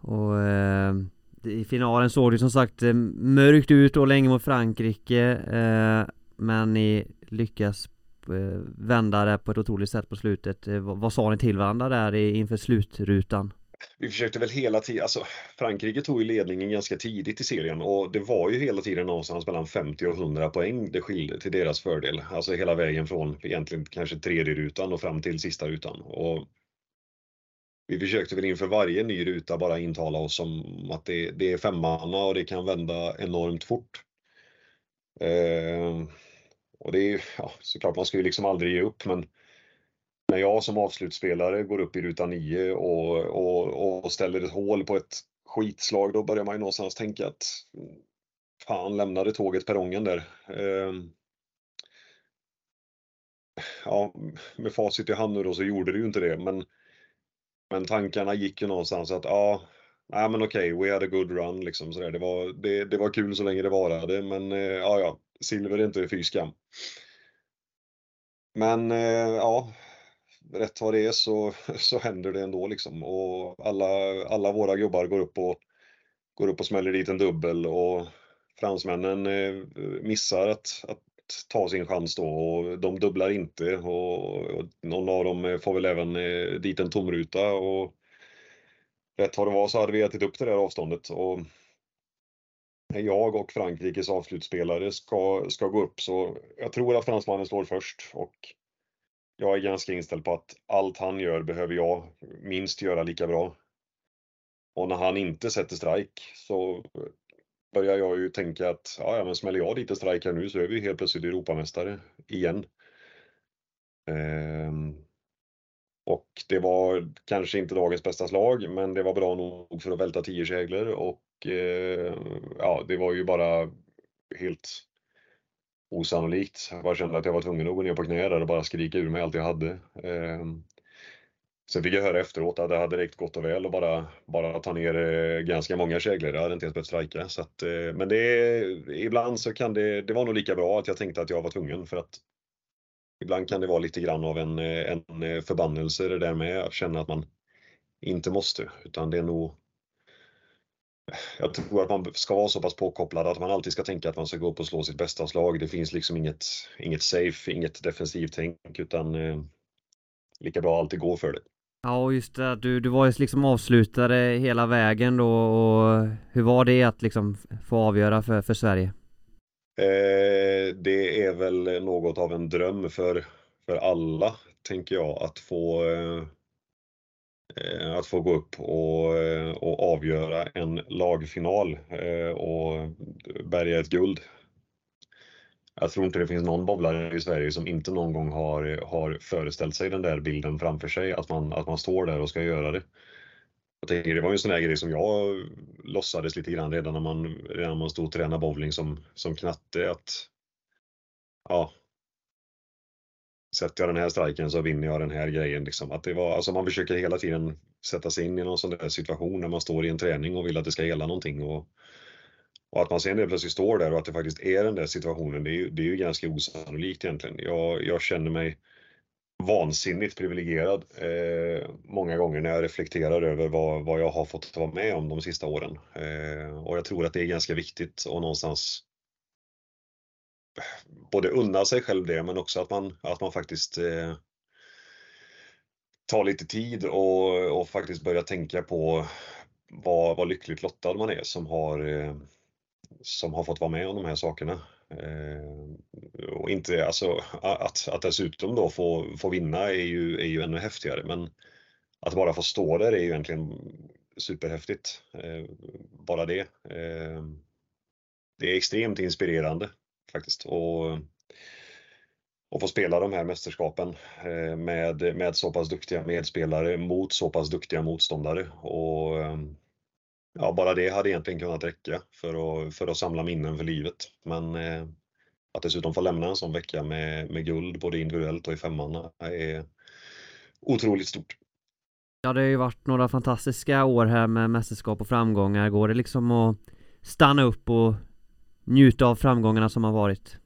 Och eh, i finalen såg det som sagt eh, mörkt ut och länge mot Frankrike eh, Men ni lyckas eh, vända det på ett otroligt sätt på slutet. Eh, vad sa ni till varandra där inför slutrutan? Vi försökte väl hela tiden, alltså Frankrike tog ju ledningen ganska tidigt i serien och det var ju hela tiden någonstans mellan 50 och 100 poäng det skilde till deras fördel. Alltså hela vägen från egentligen kanske tredje rutan och fram till sista rutan. Och vi försökte väl inför varje ny ruta bara intala oss om att det, det är femmanna och det kan vända enormt fort. Eh, och det är ja, såklart, man ska ju liksom aldrig ge upp men när jag som avslutspelare går upp i ruta 9 och, och, och ställer ett hål på ett skitslag, då börjar man ju någonstans tänka att fan, lämnade tåget perrongen där. Eh, ja, med facit i hand nu då så gjorde det ju inte det, men, men tankarna gick ju någonstans att ja, nej men okej, okay, we had a good run liksom sådär. Det var, det, det var kul så länge det varade, men eh, ja, ja, silver är inte fy skam. Men eh, ja, rätt vad det är så, så händer det ändå liksom. Och alla, alla våra gubbar går upp och, går upp och smäller dit en dubbel och fransmännen eh, missar att, att ta sin chans då och de dubblar inte och, och någon av dem eh, får väl även eh, dit en tomruta och rätt vad det var så hade vi ätit upp det där avståndet och jag och Frankrikes avslutspelare ska, ska gå upp så jag tror att fransmannen slår först och jag är ganska inställd på att allt han gör behöver jag minst göra lika bra. Och när han inte sätter strike så börjar jag ju tänka att ja, ja men smäller jag dit en strike här nu så är vi helt plötsligt Europamästare igen. Ehm, och det var kanske inte dagens bästa slag, men det var bra nog för att välta tio käglor och eh, ja, det var ju bara helt osannolikt. Jag bara kände att jag var tvungen att gå ner på knä där och bara skrika ur mig allt jag hade. Ehm, sen fick jag höra efteråt att det hade räckt gott och väl att bara, bara ta ner eh, ganska många käglor. Jag hade inte ens behövt strejka. Så att, eh, men det, ibland så kan det, det var nog lika bra att jag tänkte att jag var tvungen för att ibland kan det vara lite grann av en, eh, en förbannelse det där med att känna att man inte måste, utan det är nog jag tror att man ska vara så pass påkopplad att man alltid ska tänka att man ska gå upp och slå sitt bästa slag. Det finns liksom inget, inget safe, inget defensivt tänk utan eh, lika bra alltid gå för det. Ja, just det. Du, du var ju liksom avslutare hela vägen då och hur var det att liksom få avgöra för, för Sverige? Eh, det är väl något av en dröm för, för alla, tänker jag, att få eh, Eh, Eh, att få gå upp och, eh, och avgöra en lagfinal eh, och bärga ett guld. Jag tror inte det finns någon bowlare i Sverige som inte någon gång har, har föreställt sig den där bilden framför sig, att man, att man står där och ska göra det. Jag tänker, det var ju en sån där grej som jag låtsades lite grann redan när man, redan när man stod och tränade bowling som, som knatte att ja, sätter jag den här striken så vinner jag den här grejen. Liksom. Att det var, alltså man försöker hela tiden sätta sig in i någon sån där situation när man står i en träning och vill att det ska gälla någonting. Och, och att man sen plötsligt står där och att det faktiskt är den där situationen, det är ju, det är ju ganska osannolikt egentligen. Jag, jag känner mig vansinnigt privilegierad eh, många gånger när jag reflekterar över vad, vad jag har fått vara med om de sista åren. Eh, och jag tror att det är ganska viktigt och någonstans både unna sig själv det men också att man, att man faktiskt eh, tar lite tid och, och faktiskt börjar tänka på vad, vad lyckligt lottad man är som har, eh, som har fått vara med om de här sakerna. Eh, och inte, alltså, att, att dessutom då få, få vinna är ju, är ju ännu häftigare men att bara få stå där är ju egentligen superhäftigt. Eh, bara det. Eh, det är extremt inspirerande faktiskt. Och, och få spela de här mästerskapen eh, med, med så pass duktiga medspelare mot så pass duktiga motståndare. Och, ja, bara det hade egentligen kunnat räcka för att, för att samla minnen för livet. Men eh, att dessutom få lämna en sån vecka med, med guld både individuellt och i femman är otroligt stort. Ja, det har ju varit några fantastiska år här med mästerskap och framgångar. Går det liksom att stanna upp och njuta av framgångarna som har varit?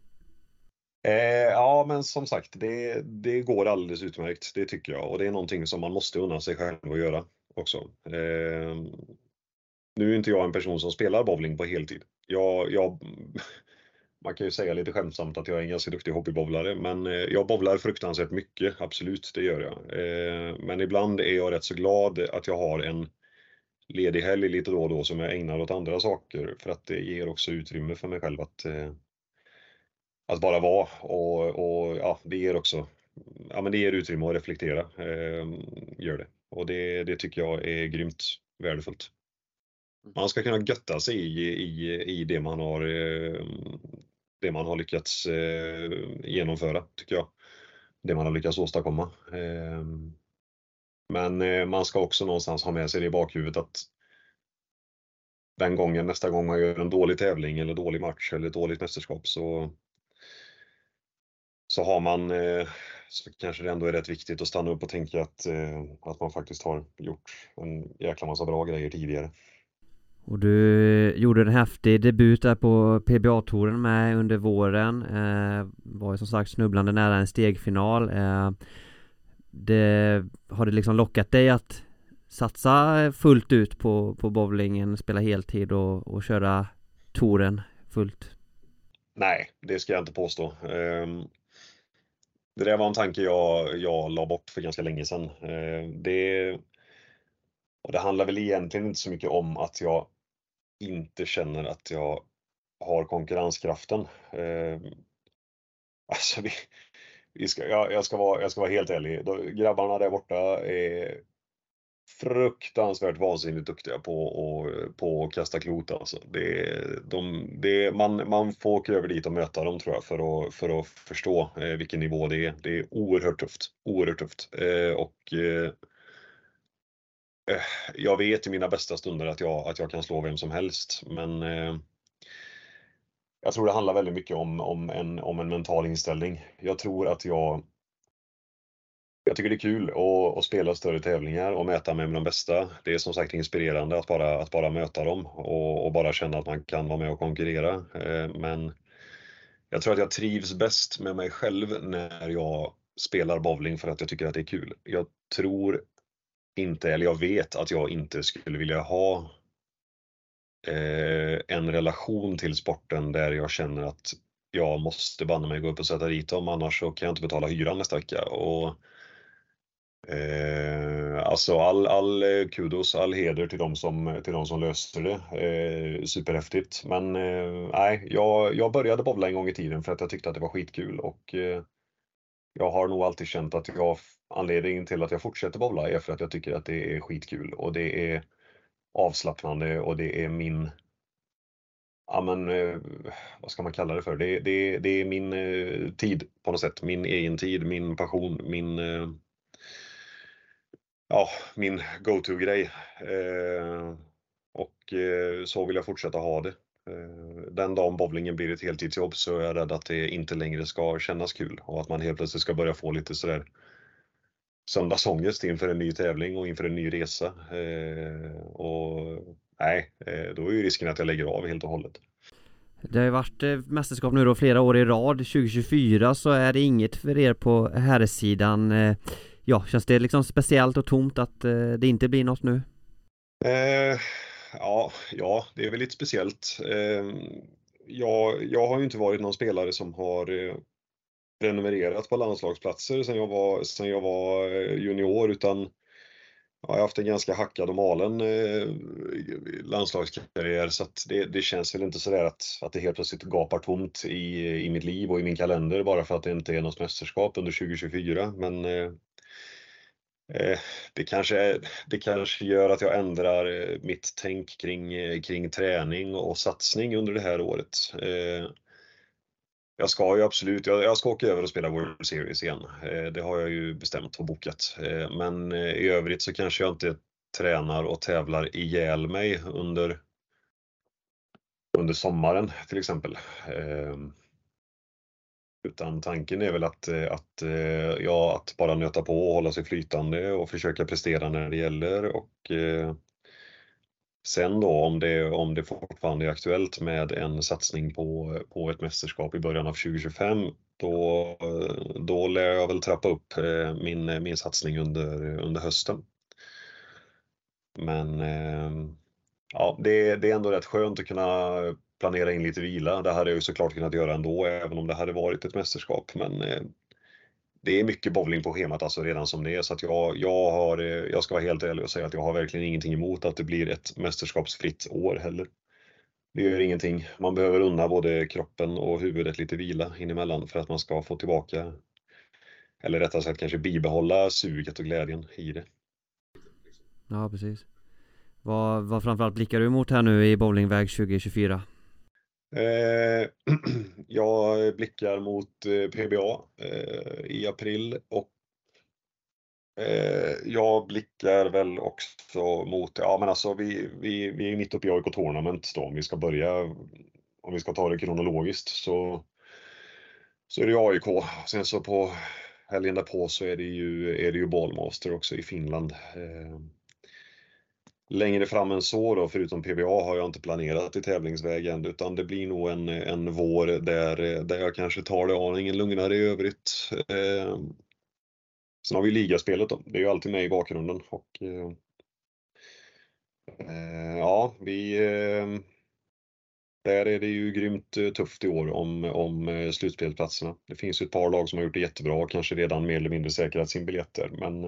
Eh, ja, men som sagt, det, det går alldeles utmärkt. Det tycker jag och det är någonting som man måste unna sig själv att göra också. Eh, nu är inte jag en person som spelar bowling på heltid. Jag, jag, man kan ju säga lite skämtsamt att jag är en ganska duktig hobbybowlare, men eh, jag bowlar fruktansvärt mycket, absolut, det gör jag. Eh, men ibland är jag rätt så glad att jag har en ledig helg lite då och då som jag ägnar åt andra saker för att det ger också utrymme för mig själv att, eh, att bara vara och, och ja, det ger också ja, men det ger utrymme att reflektera. Eh, gör det. Och det, det tycker jag är grymt värdefullt. Man ska kunna götta sig i, i, i det man har eh, det man har lyckats eh, genomföra, tycker jag. Det man har lyckats åstadkomma. Men eh, man ska också någonstans ha med sig det i bakhuvudet att den gången, nästa gång man gör en dålig tävling eller dålig match eller dåligt mästerskap så, så har man eh, så kanske det ändå är rätt viktigt att stanna upp och tänka att, eh, att man faktiskt har gjort en jäkla massa bra grejer tidigare. Och du gjorde en häftig debut där på PBA-touren med under våren. Eh, var ju som sagt snubblande nära en stegfinal. Eh, det, har det liksom lockat dig att satsa fullt ut på, på bowlingen, spela heltid och, och köra touren fullt? Nej, det ska jag inte påstå. Um, det där var en tanke jag, jag la bort för ganska länge sedan. Ehm, det, och det handlar väl egentligen inte så mycket om att jag inte känner att jag har konkurrenskraften. Ehm, alltså vi, vi ska, jag, jag, ska vara, jag ska vara helt ärlig. Grabbarna där borta är fruktansvärt vansinnigt duktiga på, och, på att kasta klot alltså. Det, de, det, man, man får åka över dit och möta dem tror jag för att, för att förstå eh, vilken nivå det är. Det är oerhört tufft. Oerhört tufft. Eh, och eh, eh jag vet i mina bästa stunder att jag, att jag kan slå vem som helst men eh, jag tror det handlar väldigt mycket om, om, en, om en mental inställning. Jag tror att jag jag tycker det är kul att, att, spela större tävlingar och mäta mig med de bästa. Det är som sagt inspirerande att bara, att bara möta dem och, och bara känna att man kan vara med och konkurrera. Eh, men jag tror att jag trivs bäst med mig själv när jag spelar bowling för att jag tycker att det är kul. Jag tror inte, eller jag vet att jag inte skulle vilja ha Eh, en relation till sporten där jag känner att jag måste banne mig gå upp och sätta dit dem annars så kan jag inte betala hyran nästa vecka. Och Eh, alltså all, all eh, kudos, all heder till de som, till de som löste det. Eh, superhäftigt. Men eh, nej, jag, jag började bowla en gång i tiden för att jag tyckte att det var skitkul och eh, jag har nog alltid känt att jag, anledningen till att jag fortsätter bowla är för att jag tycker att det är skitkul och det är avslappnande och det är min ja men eh, vad ska man kalla det för? Det, det, det är min eh, tid på något sätt, min egen tid, min passion, min eh, ja, min go-to-grej. Och så vill jag fortsätta ha det. Den dagen bowlingen blir ett heltidsjobb så är jag rädd att det inte längre ska kännas kul och att man helt plötsligt ska börja få lite sådär söndagsångest inför en ny tävling och inför en ny resa. Eh, och nej, eh, då är ju risken att jag lägger av helt och hållet. Det har ju varit eh, mästerskap nu då flera år i rad. 2024 så är det inget för er på herrsidan ja, känns det liksom speciellt och tomt att det inte blir något nu? Eh, ja, ja, det är väl lite speciellt. Eh, jag, jag har ju inte varit någon spelare som har prenumererat på landslagsplatser sedan jag var, sedan jag var eh, junior utan jag har haft en ganska hackad och malen eh, landslagskarriär så att det, det, känns väl inte sådär att, att det helt plötsligt gapar tomt i, i mitt liv och i min kalender bara för att det inte är något mästerskap under 2024. Men eh, eh, det kanske, det kanske gör att jag ändrar eh, mitt tänk kring, kring träning och satsning under det här året. Jag ska ju absolut, jag, ska åka över och spela World Series igen. Eh, det har jag ju bestämt och bokat. Eh, men eh, i övrigt så kanske jag inte tränar och tävlar ihjäl mig under, under sommaren till exempel. Utan tanken är väl att, att, ja, att bara nöta på och hålla sig flytande och försöka prestera när det gäller. Och, eh, sen då om det, om det fortfarande är aktuellt med en satsning på, på ett mästerskap i början av 2025, då, då lär jag väl trappa upp eh, min, min satsning under, under hösten. Men ehm, ja, det, det är ändå rätt skönt att kunna planera in lite vila. Det hade jag ju såklart kunnat göra ändå, även om det hade varit ett mästerskap. Men eh, det är mycket bowling på schemat alltså redan som det är. Så att jag, jag, har, eh, jag ska vara helt ärlig och säga att jag har verkligen ingenting emot att det blir ett mästerskapsfritt år heller. Det gör ingenting. Man behöver unna både kroppen och huvudet lite vila inemellan för att man ska få tillbaka, eller rättare sagt kanske bibehålla suget och glädjen i det. Ja, precis. Vad, vad framförallt blickar du emot här nu i bowlingväg 2024? Eh, jag blickar mot eh, PBA eh, i april och eh, jag blickar väl också mot, ja men alltså vi, vi, vi är mitt uppe i AIK Tournament då om vi ska börja, om vi ska ta det kronologiskt så, så är det ju AIK. Sen så på helgen därpå så är det ju, är det ju Ballmaster också i Finland eh, längre fram än så då, förutom PBA, har jag inte planerat i tävlingsvägen utan det blir nog en, en vår där, där jag kanske tar det aningen lugnare i övrigt. Eh, sen har vi ligaspelet då, det är ju alltid med i bakgrunden och eh, eh ja, vi eh, där är det ju grymt eh, tufft i år om, om eh, slutspelsplatserna. Det finns ju ett par lag som har gjort det jättebra och kanske redan mer eller mindre säkrat sin biljetter, men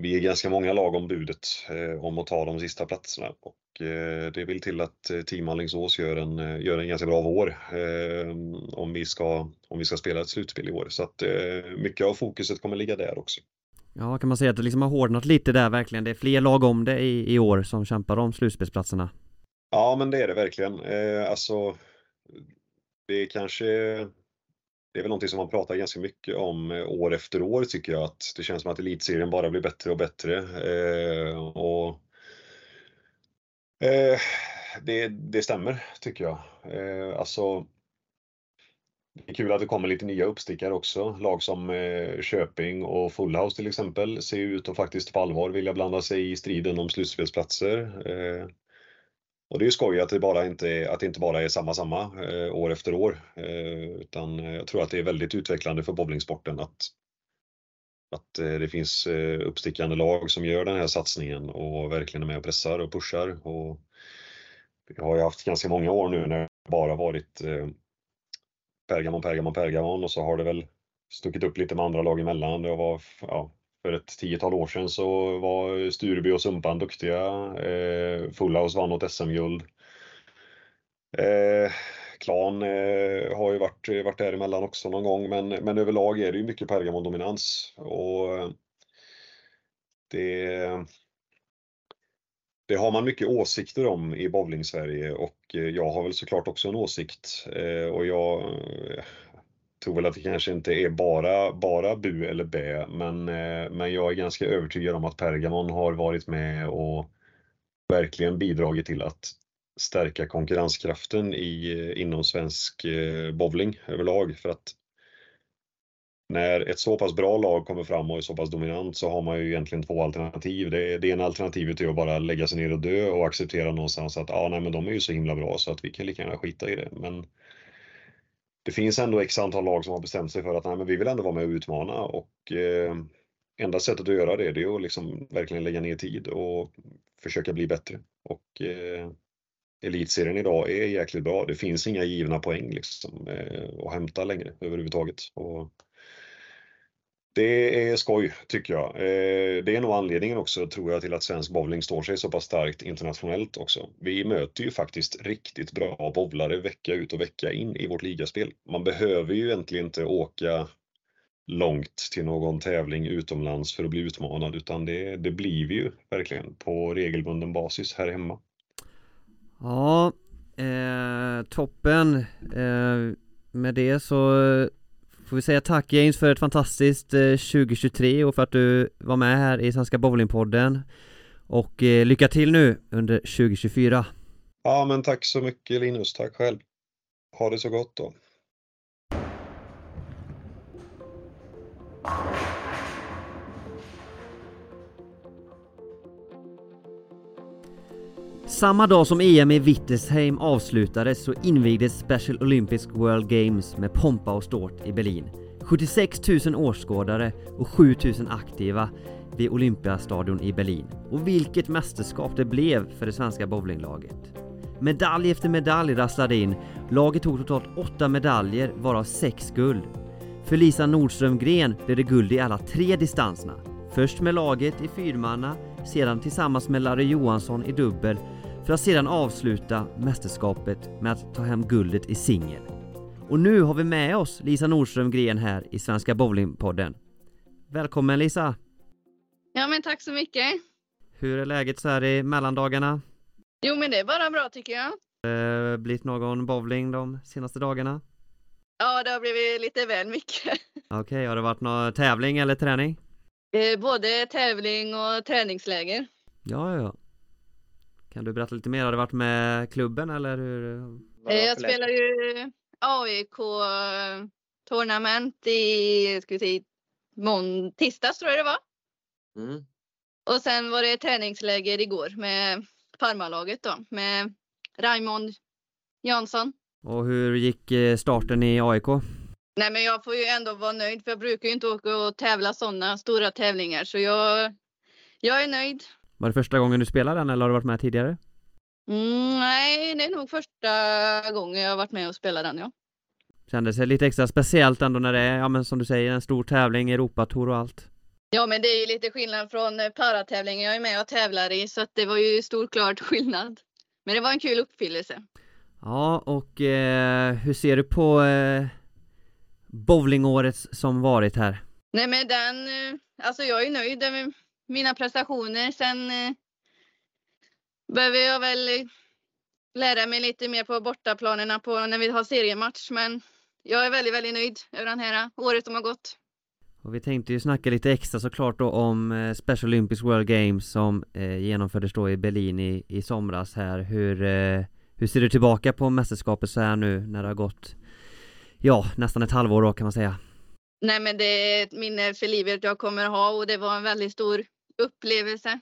vi är ganska många lag om budet eh, om att ta de sista platserna och eh, det vill till att eh, Team Alingsås gör en, gör en ganska bra vår om, vi ska, om vi ska spela ett slutspel i år. Så att mycket av fokuset kommer ligga där också. Ja, kan man säga att det liksom har hårdnat lite där verkligen? Det är fler lag om det i, i år som kämpar om slutspelsplatserna. Ja, men det är det verkligen. Eh, alltså, det är kanske det är väl någonting som man pratar ganska mycket om eh, år efter år tycker jag att det känns som att elitserien bara blir bättre och bättre. Eh, och eh, det, det stämmer tycker jag. Eh, alltså det är kul att det kommer lite nya uppstickare också. Lag som eh, Köping och Fullhouse till exempel ser ut att faktiskt på allvar vilja blanda sig i striden om slutspelsplatser. Eh, och det är ju skoj att det, bara inte, att det inte bara är samma samma eh, år efter år. Eh, utan jag tror att det är väldigt utvecklande för bowlingsporten att, att eh, det finns eh, uppstickande lag som gör den här satsningen och verkligen är med och pressar och pushar. Och vi har ju haft ganska många år nu när det bara varit eh, Pergamon, Pergamon, Pergamon och så har det väl stuckit upp lite med andra lag emellan. Det var, ja, för ett tiotal år sedan så var Stureby och Sumpan duktiga. Eh, Fullhouse vann något SM-guld. Eh, Klan eh, har ju varit, varit däremellan också någon gång men, men överlag är det ju mycket Pergamon-dominans. Och det, det har man mycket åsikter om i bowling-Sverige och jag har väl såklart också en åsikt. Eh, och jag tror väl att det kanske inte är bara, bara bu eller bä, men, eh, men jag är ganska övertygad om att Pergamon har varit med och verkligen bidragit till att stärka konkurrenskraften i, eh, inom svensk eh, bowling överlag. För att när ett så pass bra lag kommer fram och är så pass dominant så har man ju egentligen två alternativ. Det, det ena alternativet är att bara lägga sig ner och dö och acceptera någonstans att ah, nej, men de är ju så himla bra så att vi kan lika gärna skita i det. Men det finns ändå x antal lag som har bestämt sig för att nej, men vi vill ändå vara med och utmana och eh, enda sättet att göra det, det är att liksom verkligen lägga ner tid och försöka bli bättre. Och eh, Elitserien idag är jäkligt bra. Det finns inga givna poäng liksom, eh, att hämta längre överhuvudtaget. Och det är skoj tycker jag. Eh, det är nog anledningen också tror jag till att svensk bowling står sig så pass starkt internationellt också. Vi möter ju faktiskt riktigt bra bowlare vecka ut och vecka in i vårt ligaspel. Man behöver ju egentligen inte åka långt till någon tävling utomlands för att bli utmanad utan det, det blir vi ju verkligen på regelbunden basis här hemma. Ja, eh, toppen. Eh, med det så Får vi säga tack James för ett fantastiskt eh, 2023 och för att du var med här i Svenska Bowlingpodden. Och eh, lycka till nu under 2024 Ja men tack så mycket Linus, tack själv. Ha det så gott då. Samma dag som EM i Wittesheim avslutades så invigdes Special Olympics World Games med pompa och ståt i Berlin. 76 000 åskådare och 7 000 aktiva vid Olympiastadion i Berlin. Och vilket mästerskap det blev för det svenska bowlinglaget. Medalj efter medalj rasslade in. Laget tog totalt 8 medaljer, varav 6 guld. För Lisa Nordström Gren blev det guld i alla tre distanserna. Först med laget i fyrmanna, sedan tillsammans med Larry Johansson i dubbel för att sedan avsluta mästerskapet med att ta hem guldet i singel. Och nu har vi med oss Lisa Nordström Gren här i Svenska Bowlingpodden. Välkommen Lisa! Ja men tack så mycket! Hur är läget så här i mellandagarna? Jo men det är bara bra tycker jag. Eh, blivit någon bowling de senaste dagarna? Ja det har blivit lite väl mycket. Okej, okay, har det varit någon tävling eller träning? Eh, både tävling och träningsläger. Ja, ja, ja. Kan du berätta lite mer? Har du varit med klubben eller hur? Eh, jag spelar ju AIK eh, Tournament i, ska vi säga, mån tisdags tror jag det var. Mm. Och sen var det träningsläger igår med farmarlaget då med Raymond Jansson. Och hur gick eh, starten i AIK? Nej men jag får ju ändå vara nöjd för jag brukar ju inte åka och tävla sådana stora tävlingar så jag, jag är nöjd. Var det första gången du spelade den eller har du varit med tidigare? Mm, nej, det är nog första gången jag har varit med och spelat den, ja. Kändes det lite extra speciellt ändå när det är, ja men som du säger, en stor tävling, Europatour och allt? Ja, men det är ju lite skillnad från eh, paratävlingen jag är med och tävlar i, så att det var ju storklart skillnad. Men det var en kul uppfyllelse. Ja, och eh, hur ser du på eh, bowlingåret som varit här? Nej men den, alltså jag är nöjd mina prestationer. Sen behöver jag väl lära mig lite mer på bortaplanerna på när vi har seriematch. Men jag är väldigt, väldigt nöjd över det här året som har gått. Och vi tänkte ju snacka lite extra såklart då om eh, Special Olympics World Games som eh, genomfördes då i Berlin i, i somras här. Hur, eh, hur ser du tillbaka på mästerskapet så här nu när det har gått ja, nästan ett halvår då kan man säga? Nej men det är ett minne för livet jag kommer ha och det var en väldigt stor upplevelse.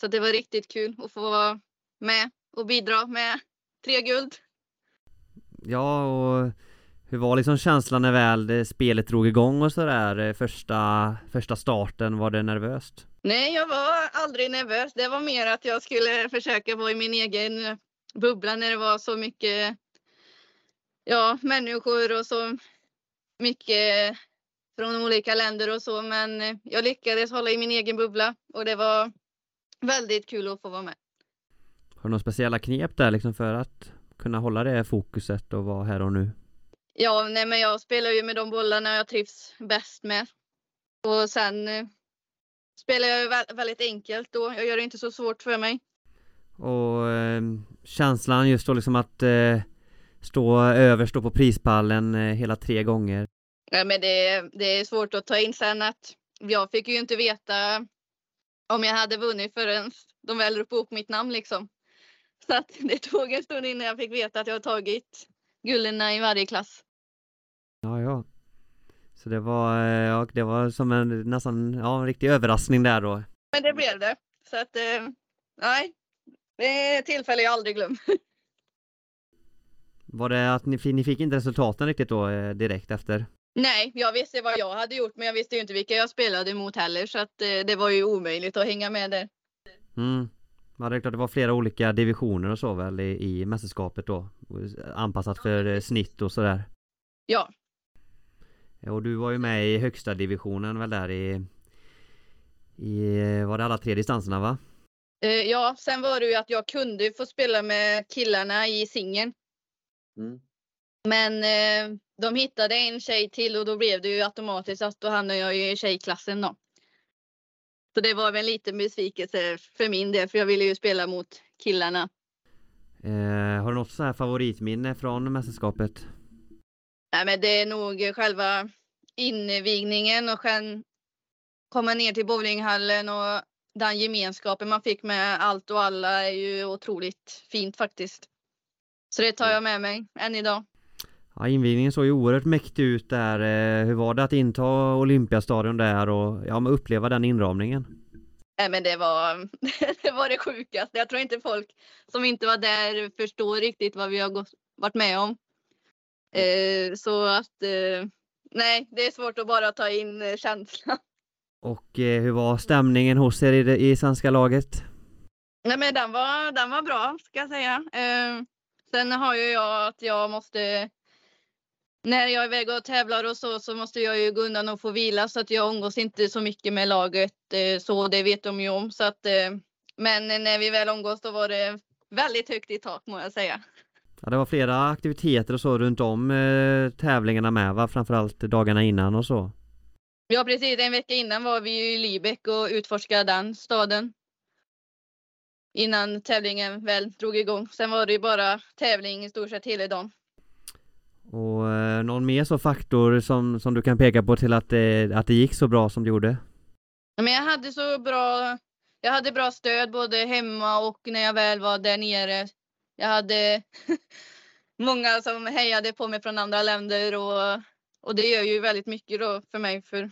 Så det var riktigt kul att få vara med och bidra med tre guld. Ja och hur var liksom känslan när väl spelet drog igång och sådär? Eh, första, första starten, var det nervöst? Nej, jag var aldrig nervös. Det var mer att jag skulle försöka vara i min egen bubbla när det var så mycket ja, människor och så mycket från olika länder och så. Men jag lyckades hålla i min egen bubbla och det var väldigt kul att få vara med. Har du några speciella knep där liksom för att kunna hålla det fokuset och vara här och nu? Ja, nej men jag spelar ju med de bollarna jag trivs bäst med. Och sen eh, spelar jag väldigt enkelt då. Jag gör det inte så svårt för mig. Och eh, känslan just då liksom att eh, stå överst på prispallen eh, hela tre gånger. Ja, men det, det är svårt att ta in sen att jag fick ju inte veta om jag hade vunnit förrän de väl ropade upp mitt namn liksom. Så att det tog en stund innan jag fick veta att jag tagit gulden i varje klass. Ja, ja. Så det var, eh, ja, det var som en nästan, ja, en riktig överraskning där då. Men det blev det. Så att, eh, nej. Det är ett tillfälle jag aldrig glömmer. Var det att ni, ni fick inte resultaten riktigt då eh, direkt efter? Nej, jag visste vad jag hade gjort men jag visste ju inte vilka jag spelade mot heller så att det var ju omöjligt att hänga med där. Mm. Ja det är klart det var flera olika divisioner och så väl i, i mästerskapet då Anpassat för snitt och sådär Ja Och du var ju med i högsta divisionen väl där i i, var det alla tre distanserna va? Eh, ja, sen var det ju att jag kunde få spela med killarna i singeln. Mm. Men eh, de hittade en tjej till och då blev det ju automatiskt att då hamnade jag i tjejklassen då. Så det var väl en liten besvikelse för min del för jag ville ju spela mot killarna. Eh, har du något så här favoritminne från mästerskapet? Nej men det är nog själva invigningen och sen komma ner till bowlinghallen och den gemenskapen man fick med allt och alla är ju otroligt fint faktiskt. Så det tar jag med mig än idag. Ja, invigningen såg ju oerhört mäktig ut där. Eh, hur var det att inta Olympiastadion där och ja, uppleva den inramningen? Nej men det var, det var det sjukaste. Jag tror inte folk som inte var där förstår riktigt vad vi har gått, varit med om. Eh, så att eh, nej, det är svårt att bara ta in eh, känslan. Och eh, hur var stämningen hos er i, det, i svenska laget? Nej men den var, den var bra ska jag säga. Eh, sen har ju jag att jag måste när jag är iväg och tävlar och så, så måste jag ju gå undan och få vila så att jag umgås inte så mycket med laget. Eh, så det vet de ju om. Så att, eh, men när vi väl umgås då var det väldigt högt i tak må jag säga. Ja, det var flera aktiviteter och så runt om eh, tävlingarna med va? Framförallt dagarna innan och så. Ja precis, en vecka innan var vi i Lübeck och utforskade den staden. Innan tävlingen väl drog igång. Sen var det ju bara tävling i stort sett hela dagen. Och eh, någon mer så faktor som, som du kan peka på till att det, att det gick så bra som det gjorde? Men jag hade så bra, jag hade bra stöd både hemma och när jag väl var där nere. Jag hade många som hejade på mig från andra länder och, och det gör ju väldigt mycket då för mig för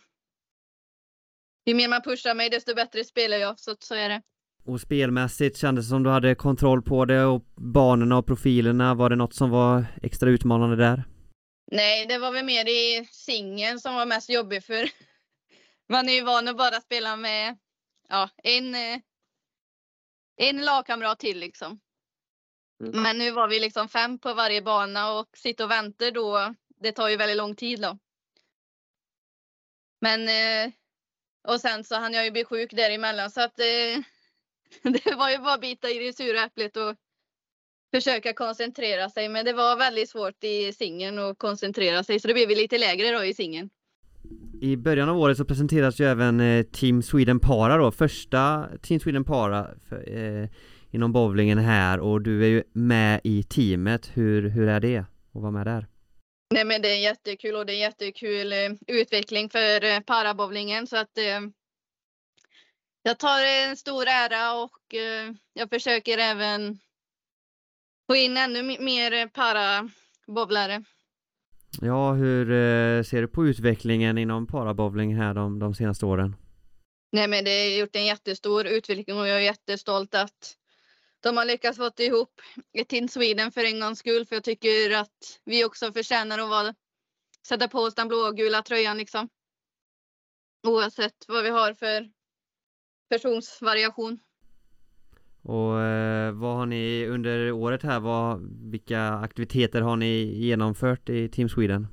ju mer man pushar mig desto bättre spelar jag, så, så är det. Och spelmässigt kändes det som du hade kontroll på det och banorna och profilerna, var det något som var extra utmanande där? Nej, det var väl mer i singeln som var mest jobbig för man är ju van att bara spela med ja, en, eh, en lagkamrat till liksom. Mm. Men nu var vi liksom fem på varje bana och sitta och vänta då, det tar ju väldigt lång tid då. Men eh, och sen så hann jag ju bli sjuk däremellan så att eh, det var ju bara att bita i det sura äpplet och försöka koncentrera sig. Men det var väldigt svårt i singeln att koncentrera sig så det blev lite lägre då i singeln. I början av året så presenteras ju även eh, Team Sweden Para då, första Team Sweden Para för, eh, inom bowlingen här och du är ju med i teamet. Hur, hur är det att vara med där? Nej men det är jättekul och det är jättekul eh, utveckling för eh, parabowlingen så att eh, jag tar en stor ära och eh, jag försöker även få in ännu mer parabowlare. Ja, hur eh, ser du på utvecklingen inom parabowling här de, de senaste åren? Nej men det har gjort en jättestor utveckling och jag är jättestolt att de har lyckats få ihop ett Team Sweden för en gångs skull. För jag tycker att vi också förtjänar att vara, sätta på oss den blågula tröjan liksom. Oavsett vad vi har för personsvariation. Och eh, vad har ni under året här, vad, vilka aktiviteter har ni genomfört i Team Sweden?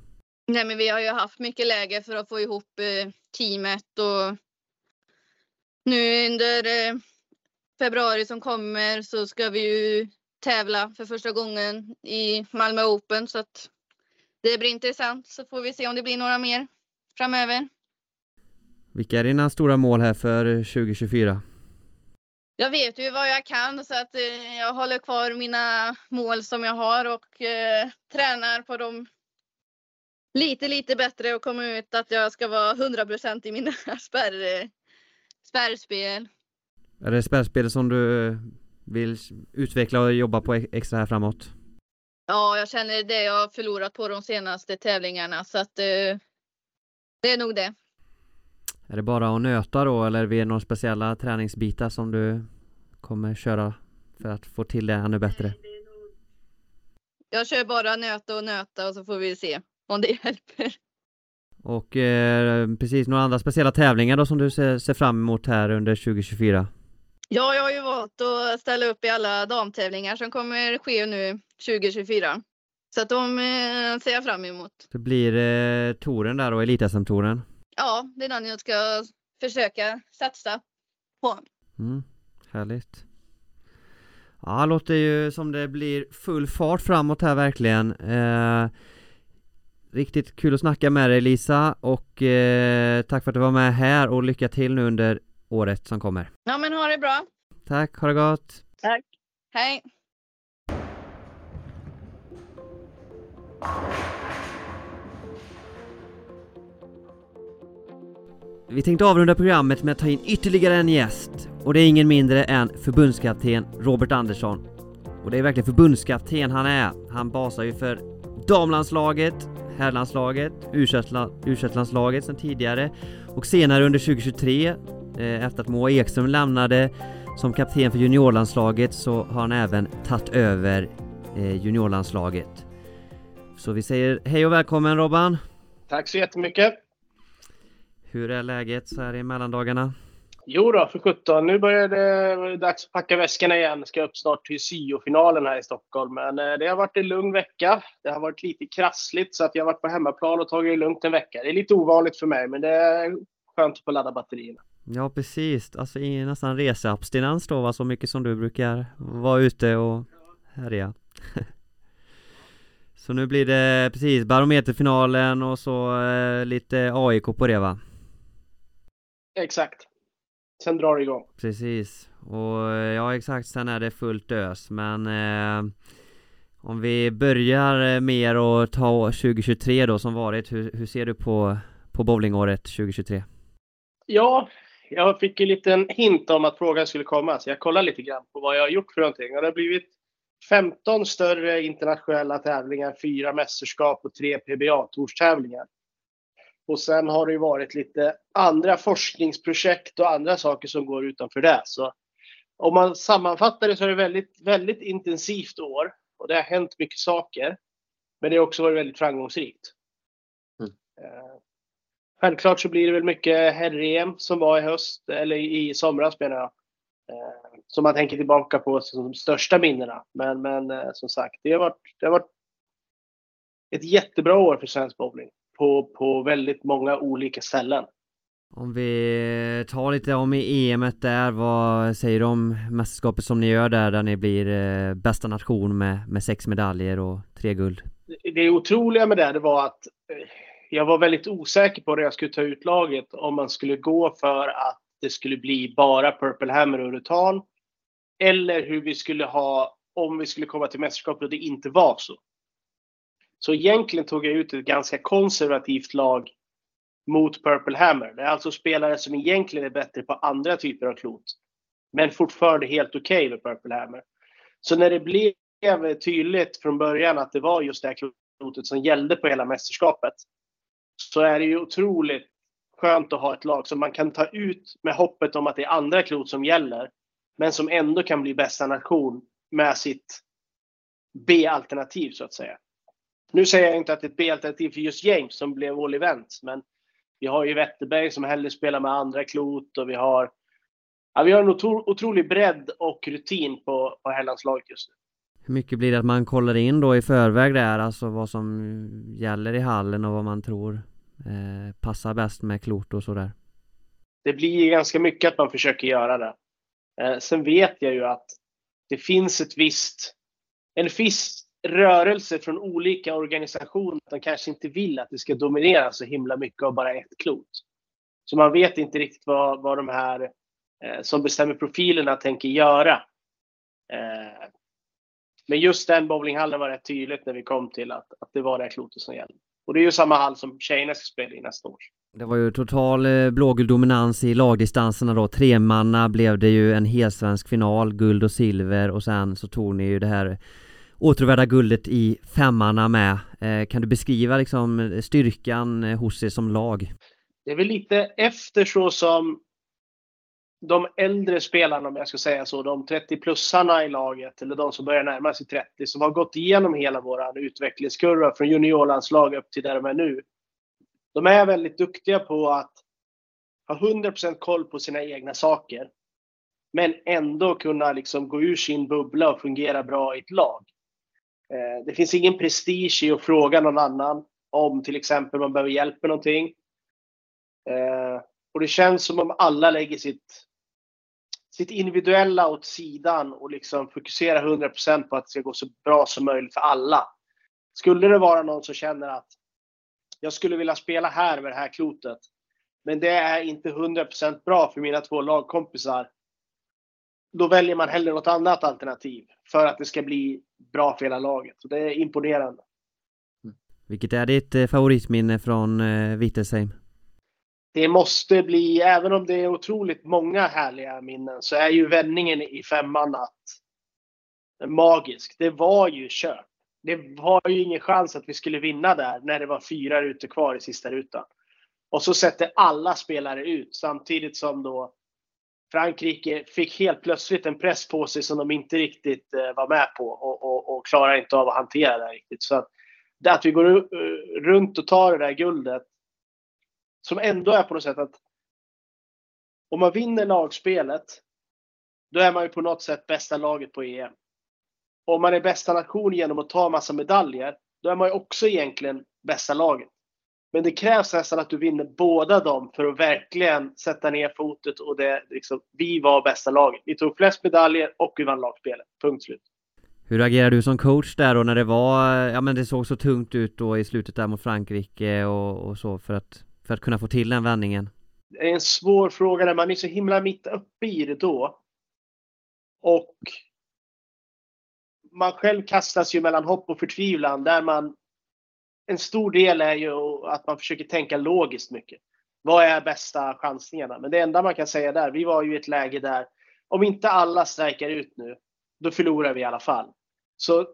Nej men vi har ju haft mycket läger för att få ihop eh, teamet och nu under eh, februari som kommer så ska vi ju tävla för första gången i Malmö Open så att det blir intressant så får vi se om det blir några mer framöver. Vilka är dina stora mål här för 2024? Jag vet ju vad jag kan så att eh, jag håller kvar mina mål som jag har och eh, tränar på dem lite, lite bättre och kommer ut att jag ska vara 100% i mina spärr, spärrspel. Är det spärrspel som du vill utveckla och jobba på extra här framåt? Ja, jag känner det jag har förlorat på de senaste tävlingarna så att eh, det är nog det. Är det bara att nöta då eller är det några speciella träningsbitar som du kommer köra för att få till det ännu bättre? Jag kör bara nöta och nöta och så får vi se om det hjälper. Och eh, precis, några andra speciella tävlingar då som du ser, ser fram emot här under 2024? Ja, jag har ju valt att ställa upp i alla damtävlingar som kommer ske nu 2024. Så att de eh, ser jag fram emot. Det blir eh, touren där och elit touren Ja, det är den jag ska försöka satsa på. Mm, härligt. Ja, det låter ju som det blir full fart framåt här verkligen. Eh, riktigt kul att snacka med dig Lisa och eh, tack för att du var med här och lycka till nu under året som kommer. Ja men ha det bra. Tack, ha det gott. Tack. Hej. Vi tänkte avrunda programmet med att ta in ytterligare en gäst och det är ingen mindre än förbundskapten Robert Andersson. Och det är verkligen förbundskapten han är. Han basar ju för damlandslaget, herrlandslaget, U21-landslaget sedan tidigare och senare under 2023 eh, efter att Moa Ekström lämnade som kapten för juniorlandslaget så har han även tagit över eh, juniorlandslaget. Så vi säger hej och välkommen Robban! Tack så jättemycket! Hur är läget så här i mellandagarna? Jo då, för 17. Nu börjar det dags att packa väskorna igen. Ska upp snart till syofinalen här i Stockholm. Men eh, det har varit en lugn vecka. Det har varit lite krassligt så att jag har varit på hemmaplan och tagit det lugnt en vecka. Det är lite ovanligt för mig men det är skönt att få ladda batterierna. Ja precis, alltså i nästan reseabstinens då va, så mycket som du brukar vara ute och härja. så nu blir det precis barometerfinalen och så eh, lite AIK på det va? Exakt. Sen drar det igång. Precis. Och eh, ja exakt, sen är det fullt ös men eh, Om vi börjar eh, mer och ta 2023 då som varit, hur, hur ser du på, på bowlingåret 2023? Ja, jag fick en liten hint om att frågan skulle komma så jag kollade lite grann på vad jag har gjort för någonting. Och det har blivit 15 större internationella tävlingar, fyra mästerskap och tre PBA-torstävlingar. Och sen har det ju varit lite andra forskningsprojekt och andra saker som går utanför det. Så om man sammanfattar det så är det väldigt, väldigt intensivt år och det har hänt mycket saker. Men det har också varit väldigt framgångsrikt. Mm. Eh, självklart så blir det väl mycket herr-EM som var i höst, eller i somras menar jag. Eh, som man tänker tillbaka på som de största minnena. Men, men eh, som sagt, det har, varit, det har varit ett jättebra år för svensk bowling på, på väldigt många olika ställen. Om vi tar lite om i EMet där, vad säger du om mästerskapet som ni gör där, där ni blir eh, bästa nation med, med sex medaljer och tre guld? Det otroliga med det, det var att eh, jag var väldigt osäker på när jag skulle ta ut laget om man skulle gå för att det skulle bli bara Purple Hammer och Rutan. Eller hur vi skulle ha om vi skulle komma till mästerskapet och det inte var så. Så egentligen tog jag ut ett ganska konservativt lag mot Purple Hammer. Det är alltså spelare som egentligen är bättre på andra typer av klot. Men fortfarande helt okej okay med Purple Hammer. Så när det blev tydligt från början att det var just det här klotet som gällde på hela mästerskapet. Så är det ju otroligt skönt att ha ett lag som man kan ta ut med hoppet om att det är andra klot som gäller. Men som ändå kan bli bästa nation med sitt B-alternativ så att säga. Nu säger jag inte att det är ett B-alternativ för just James som blev all event, men vi har ju Wetterberg som hellre spelar med andra klot och vi har ja, vi har en otro, otrolig bredd och rutin på, på herrlandslaget just nu. Hur mycket blir det att man kollar in då i förväg där, alltså vad som gäller i hallen och vad man tror eh, passar bäst med klot och sådär? Det blir ganska mycket att man försöker göra det. Eh, sen vet jag ju att det finns ett visst, en viss rörelse från olika organisationer. De kanske inte vill att det ska dominera så himla mycket av bara ett klot. Så man vet inte riktigt vad, vad de här eh, som bestämmer profilerna tänker göra. Eh, men just den bowlinghallen var rätt tydligt när vi kom till att, att det var det klotet som gällde. Och det är ju samma hall som tjejerna ska spela i nästa år. Det var ju total eh, blågul dominans i lagdistanserna då. Tremanna blev det ju en helsvensk final, guld och silver och sen så tog ni ju det här återvärda guldet i femmarna med. Eh, kan du beskriva liksom styrkan eh, hos er som lag? Det är väl lite efter så som de äldre spelarna, om jag ska säga så, de 30-plussarna i laget, eller de som börjar närma sig 30, som har gått igenom hela vår utvecklingskurva från juniorlandslag upp till där de är nu. De är väldigt duktiga på att ha 100% koll på sina egna saker. Men ändå kunna liksom gå ur sin bubbla och fungera bra i ett lag. Eh, det finns ingen prestige i att fråga någon annan om till exempel man behöver hjälp med någonting. Eh, och det känns som om alla lägger sitt, sitt individuella åt sidan och liksom fokuserar 100% på att det ska gå så bra som möjligt för alla. Skulle det vara någon som känner att jag skulle vilja spela här med det här klotet, men det är inte 100% bra för mina två lagkompisar. Då väljer man hellre något annat alternativ för att det ska bli bra för hela laget. Och det är imponerande. Mm. Vilket är ditt eh, favoritminne från eh, Wittelsheim? Det måste bli, även om det är otroligt många härliga minnen, så är ju vändningen i femman att magisk. Det var ju kört. Det var ju ingen chans att vi skulle vinna där när det var fyra rutor kvar i sista rutan. Och så sätter alla spelare ut samtidigt som då Frankrike fick helt plötsligt en press på sig som de inte riktigt eh, var med på och, och, och klarar inte av att hantera det riktigt. Så att, det att vi går uh, runt och tar det där guldet som ändå är på något sätt att om man vinner lagspelet då är man ju på något sätt bästa laget på EM. Och om man är bästa nation genom att ta massa medaljer då är man ju också egentligen bästa laget. Men det krävs nästan att du vinner båda dem för att verkligen sätta ner fotet och det liksom, vi var bästa laget. Vi tog flest medaljer och vi vann lagspelet. Punkt slut. Hur agerade du som coach där då när det var, ja men det såg så tungt ut då i slutet där mot Frankrike och, och så för att, för att kunna få till den vändningen? Det är en svår fråga när man är så himla mitt uppe i det då. Och man själv kastas ju mellan hopp och förtvivlan där man en stor del är ju att man försöker tänka logiskt mycket. Vad är bästa chansningarna? Men det enda man kan säga där, vi var ju i ett läge där om inte alla strejkar ut nu, då förlorar vi i alla fall. Så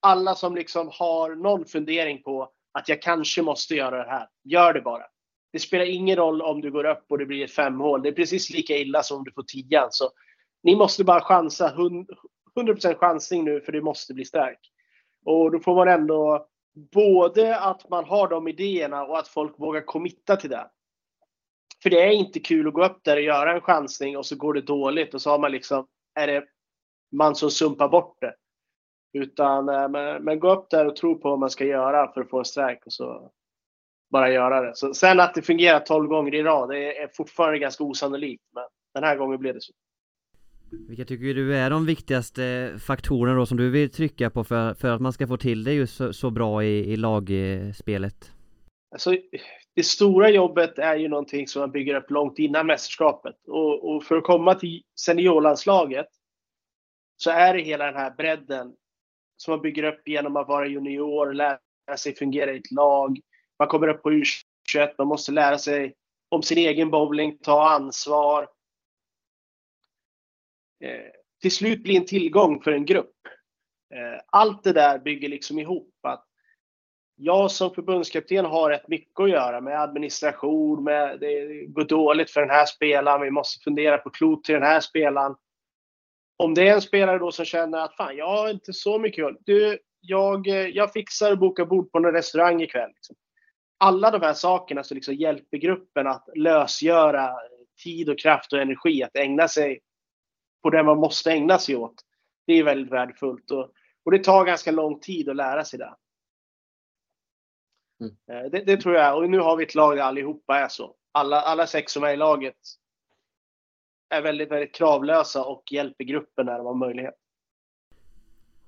alla som liksom har någon fundering på att jag kanske måste göra det här, gör det bara. Det spelar ingen roll om du går upp och det blir ett femhål. Det är precis lika illa som om du får tian. Så ni måste bara chansa. 100% chansning nu för det måste bli stark. Och då får man ändå både att man har de idéerna och att folk vågar committa till det. För det är inte kul att gå upp där och göra en chansning och så går det dåligt och så har man liksom, är det man som sumpar bort det. Utan eh, men, men gå upp där och tro på vad man ska göra för att få en strike och så bara göra det. Så, sen att det fungerar 12 gånger i rad, det är fortfarande ganska osannolikt. Men den här gången blev det så. Vilka tycker du är de viktigaste faktorerna då som du vill trycka på för, för att man ska få till det just så, så bra i, i lagspelet? Alltså, det stora jobbet är ju någonting som man bygger upp långt innan mästerskapet. Och, och för att komma till seniorlandslaget så är det hela den här bredden som man bygger upp genom att vara junior, lära sig fungera i ett lag. Man kommer upp på U21, man måste lära sig om sin egen bowling, ta ansvar. Eh, till slut bli en tillgång för en grupp. Eh, allt det där bygger liksom ihop att jag som förbundskapten har rätt mycket att göra med administration, med det går dåligt för den här spelaren, vi måste fundera på klot till den här spelaren. Om det är en spelare då som känner att fan, jag har inte så mycket du, jag, eh, jag fixar och bokar bord på en restaurang ikväll. Liksom. Alla de här sakerna som liksom hjälper gruppen att lösgöra tid och kraft och energi att ägna sig på det man måste ägna sig åt. Det är väldigt värdefullt och, och det tar ganska lång tid att lära sig det. Mm. Eh, det, det, tror jag. Och nu har vi ett lag där allihopa är så. Alla, alla sex som är i laget är väldigt, väldigt kravlösa och hjälper gruppen när de har möjlighet.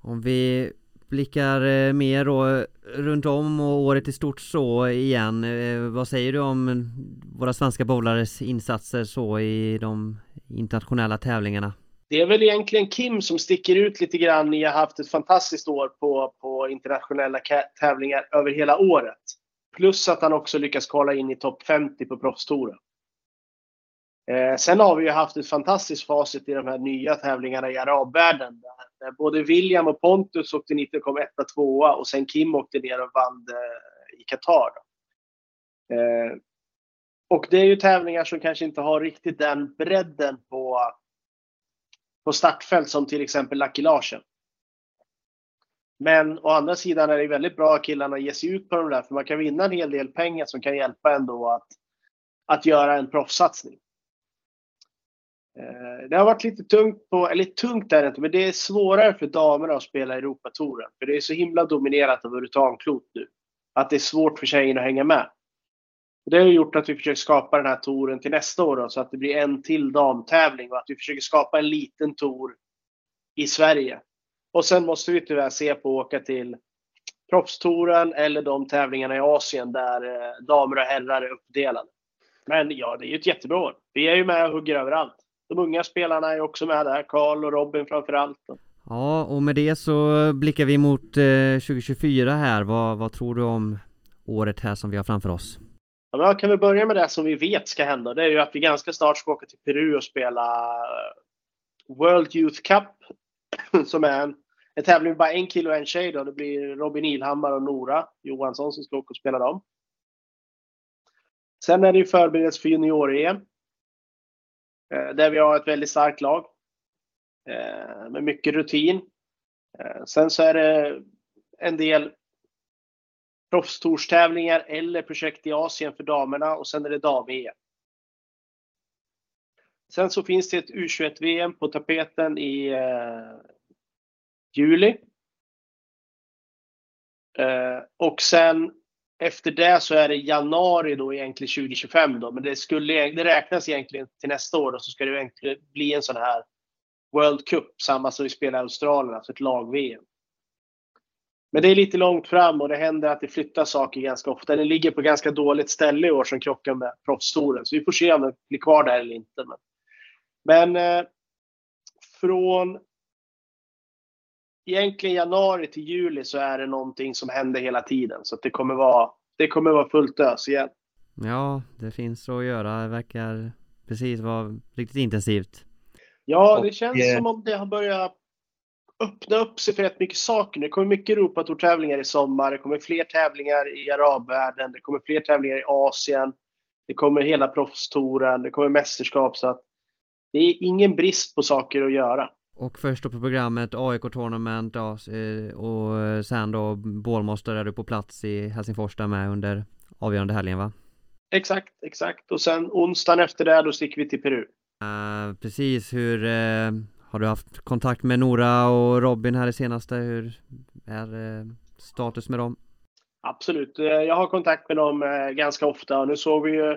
Om vi blickar eh, mer då runt om och året i stort så igen. Eh, vad säger du om våra svenska bowlares insatser så i de internationella tävlingarna? Det är väl egentligen Kim som sticker ut lite grann. Ni har haft ett fantastiskt år på, på internationella tävlingar över hela året. Plus att han också lyckas kvala in i topp 50 på proffstouren. Eh, sen har vi ju haft ett fantastiskt facit i de här nya tävlingarna i arabvärlden. Där, där både William och Pontus åkte ner och kom etta, tvåa och sen Kim åkte ner och vann eh, i Qatar. Eh, och det är ju tävlingar som kanske inte har riktigt den bredden på på startfält som till exempel Lucky Larsen. Men å andra sidan är det väldigt bra att killarna ger sig ut på de där för man kan vinna en hel del pengar som kan hjälpa ändå att, att göra en proffssatsning. Eh, det har varit lite tungt på, eller tungt är det inte, men det är svårare för damerna att spela Europatouren. För det är så himla dominerat av urutanklot nu. Att det är svårt för tjejerna att hänga med. Det har gjort att vi försöker skapa den här touren till nästa år då, så att det blir en till damtävling och att vi försöker skapa en liten tour i Sverige. Och sen måste vi tyvärr se på att åka till proffstouren eller de tävlingarna i Asien där eh, damer och herrar är uppdelade. Men ja, det är ju ett jättebra år. Vi är ju med och hugger överallt. De unga spelarna är också med där, Karl och Robin framför allt. Ja, och med det så blickar vi mot eh, 2024 här. Vad, vad tror du om året här som vi har framför oss? Ja, men kan vi börja med det som vi vet ska hända. Det är ju att vi ganska snart ska åka till Peru och spela eh, World Youth Cup. Som är en, en tävling med bara en kille och en tjej. Då. Det blir Robin Ilhammar och Nora Johansson som ska åka och spela dem. Sen är det ju förberedelse för junior-EM. Eh, där vi har ett väldigt starkt lag. Eh, med mycket rutin. Sen så är det en del proffstourstävlingar eller projekt i Asien för damerna och sen är det dam-EM. Sen så finns det ett U21-VM på tapeten i eh, juli. Eh, och sen efter det så är det januari då egentligen 2025 då, men det, skulle, det räknas egentligen till nästa år då, så ska det egentligen bli en sån här World Cup, samma som vi spelar i Australien, alltså ett lag-VM. Men det är lite långt fram och det händer att det flyttar saker ganska ofta. Den ligger på ganska dåligt ställe i år som krockar med proffstouren. Så vi får se om den blir kvar där eller inte. Men, men eh, från egentligen januari till juli så är det någonting som händer hela tiden. Så det kommer vara, det kommer vara fullt ös igen. Ja, det finns så att göra. Det verkar precis vara riktigt intensivt. Ja, det känns och, som om det har börjat öppna upp sig för rätt mycket saker. Det kommer mycket Europatour-tävlingar i sommar. Det kommer fler tävlingar i arabvärlden. Det kommer fler tävlingar i Asien. Det kommer hela proffstouren. Det kommer mästerskap. Så att det är ingen brist på saker att göra. Och först då på programmet AIK Tournament ja, eh, och sen då Bålmoster är du på plats i Helsingfors där med under avgörande helgen va? Exakt, exakt. Och sen onsdagen efter det då sticker vi till Peru. Uh, precis, hur uh, har du haft kontakt med Nora och Robin här i senaste? Hur är eh, status med dem? Absolut, eh, jag har kontakt med dem eh, ganska ofta och nu såg vi ju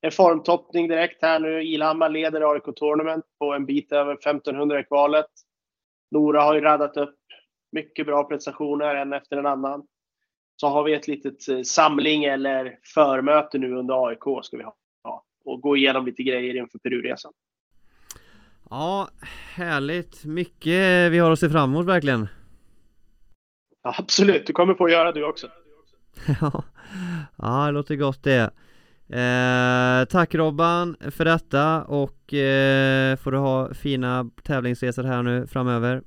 en formtoppning direkt här nu. Ilhammar leder AIK Tournament på en bit över 1500 i kvalet. Nora har ju radat upp mycket bra prestationer en efter en annan. så har vi ett litet eh, samling eller förmöte nu under AIK ska vi ha och gå igenom lite grejer inför Peruresan. Ja, härligt. Mycket vi har att se fram emot verkligen. Ja, absolut, du kommer få göra du också. ja, ja, det låter gott det. Eh, tack Robban för detta och eh, får du ha fina tävlingsresor här nu framöver.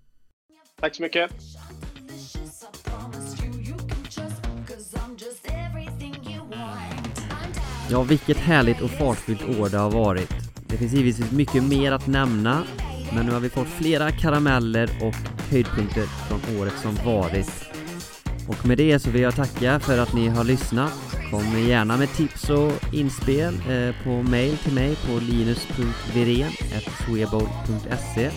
Tack så mycket. Ja, vilket härligt och fartfyllt år det har varit. Det finns givetvis mycket mer att nämna, men nu har vi fått flera karameller och höjdpunkter från året som varit. Och med det så vill jag tacka för att ni har lyssnat. Kom gärna med tips och inspel eh, på mail till mig på linus.virén.swebowl.se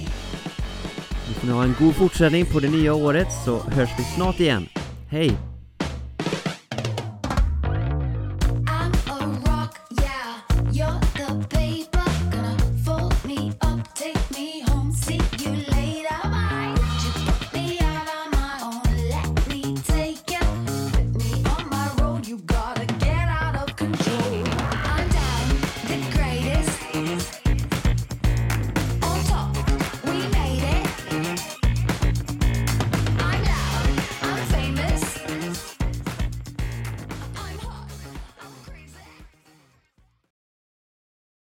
Ni får ha en god fortsättning på det nya året så hörs vi snart igen. Hej!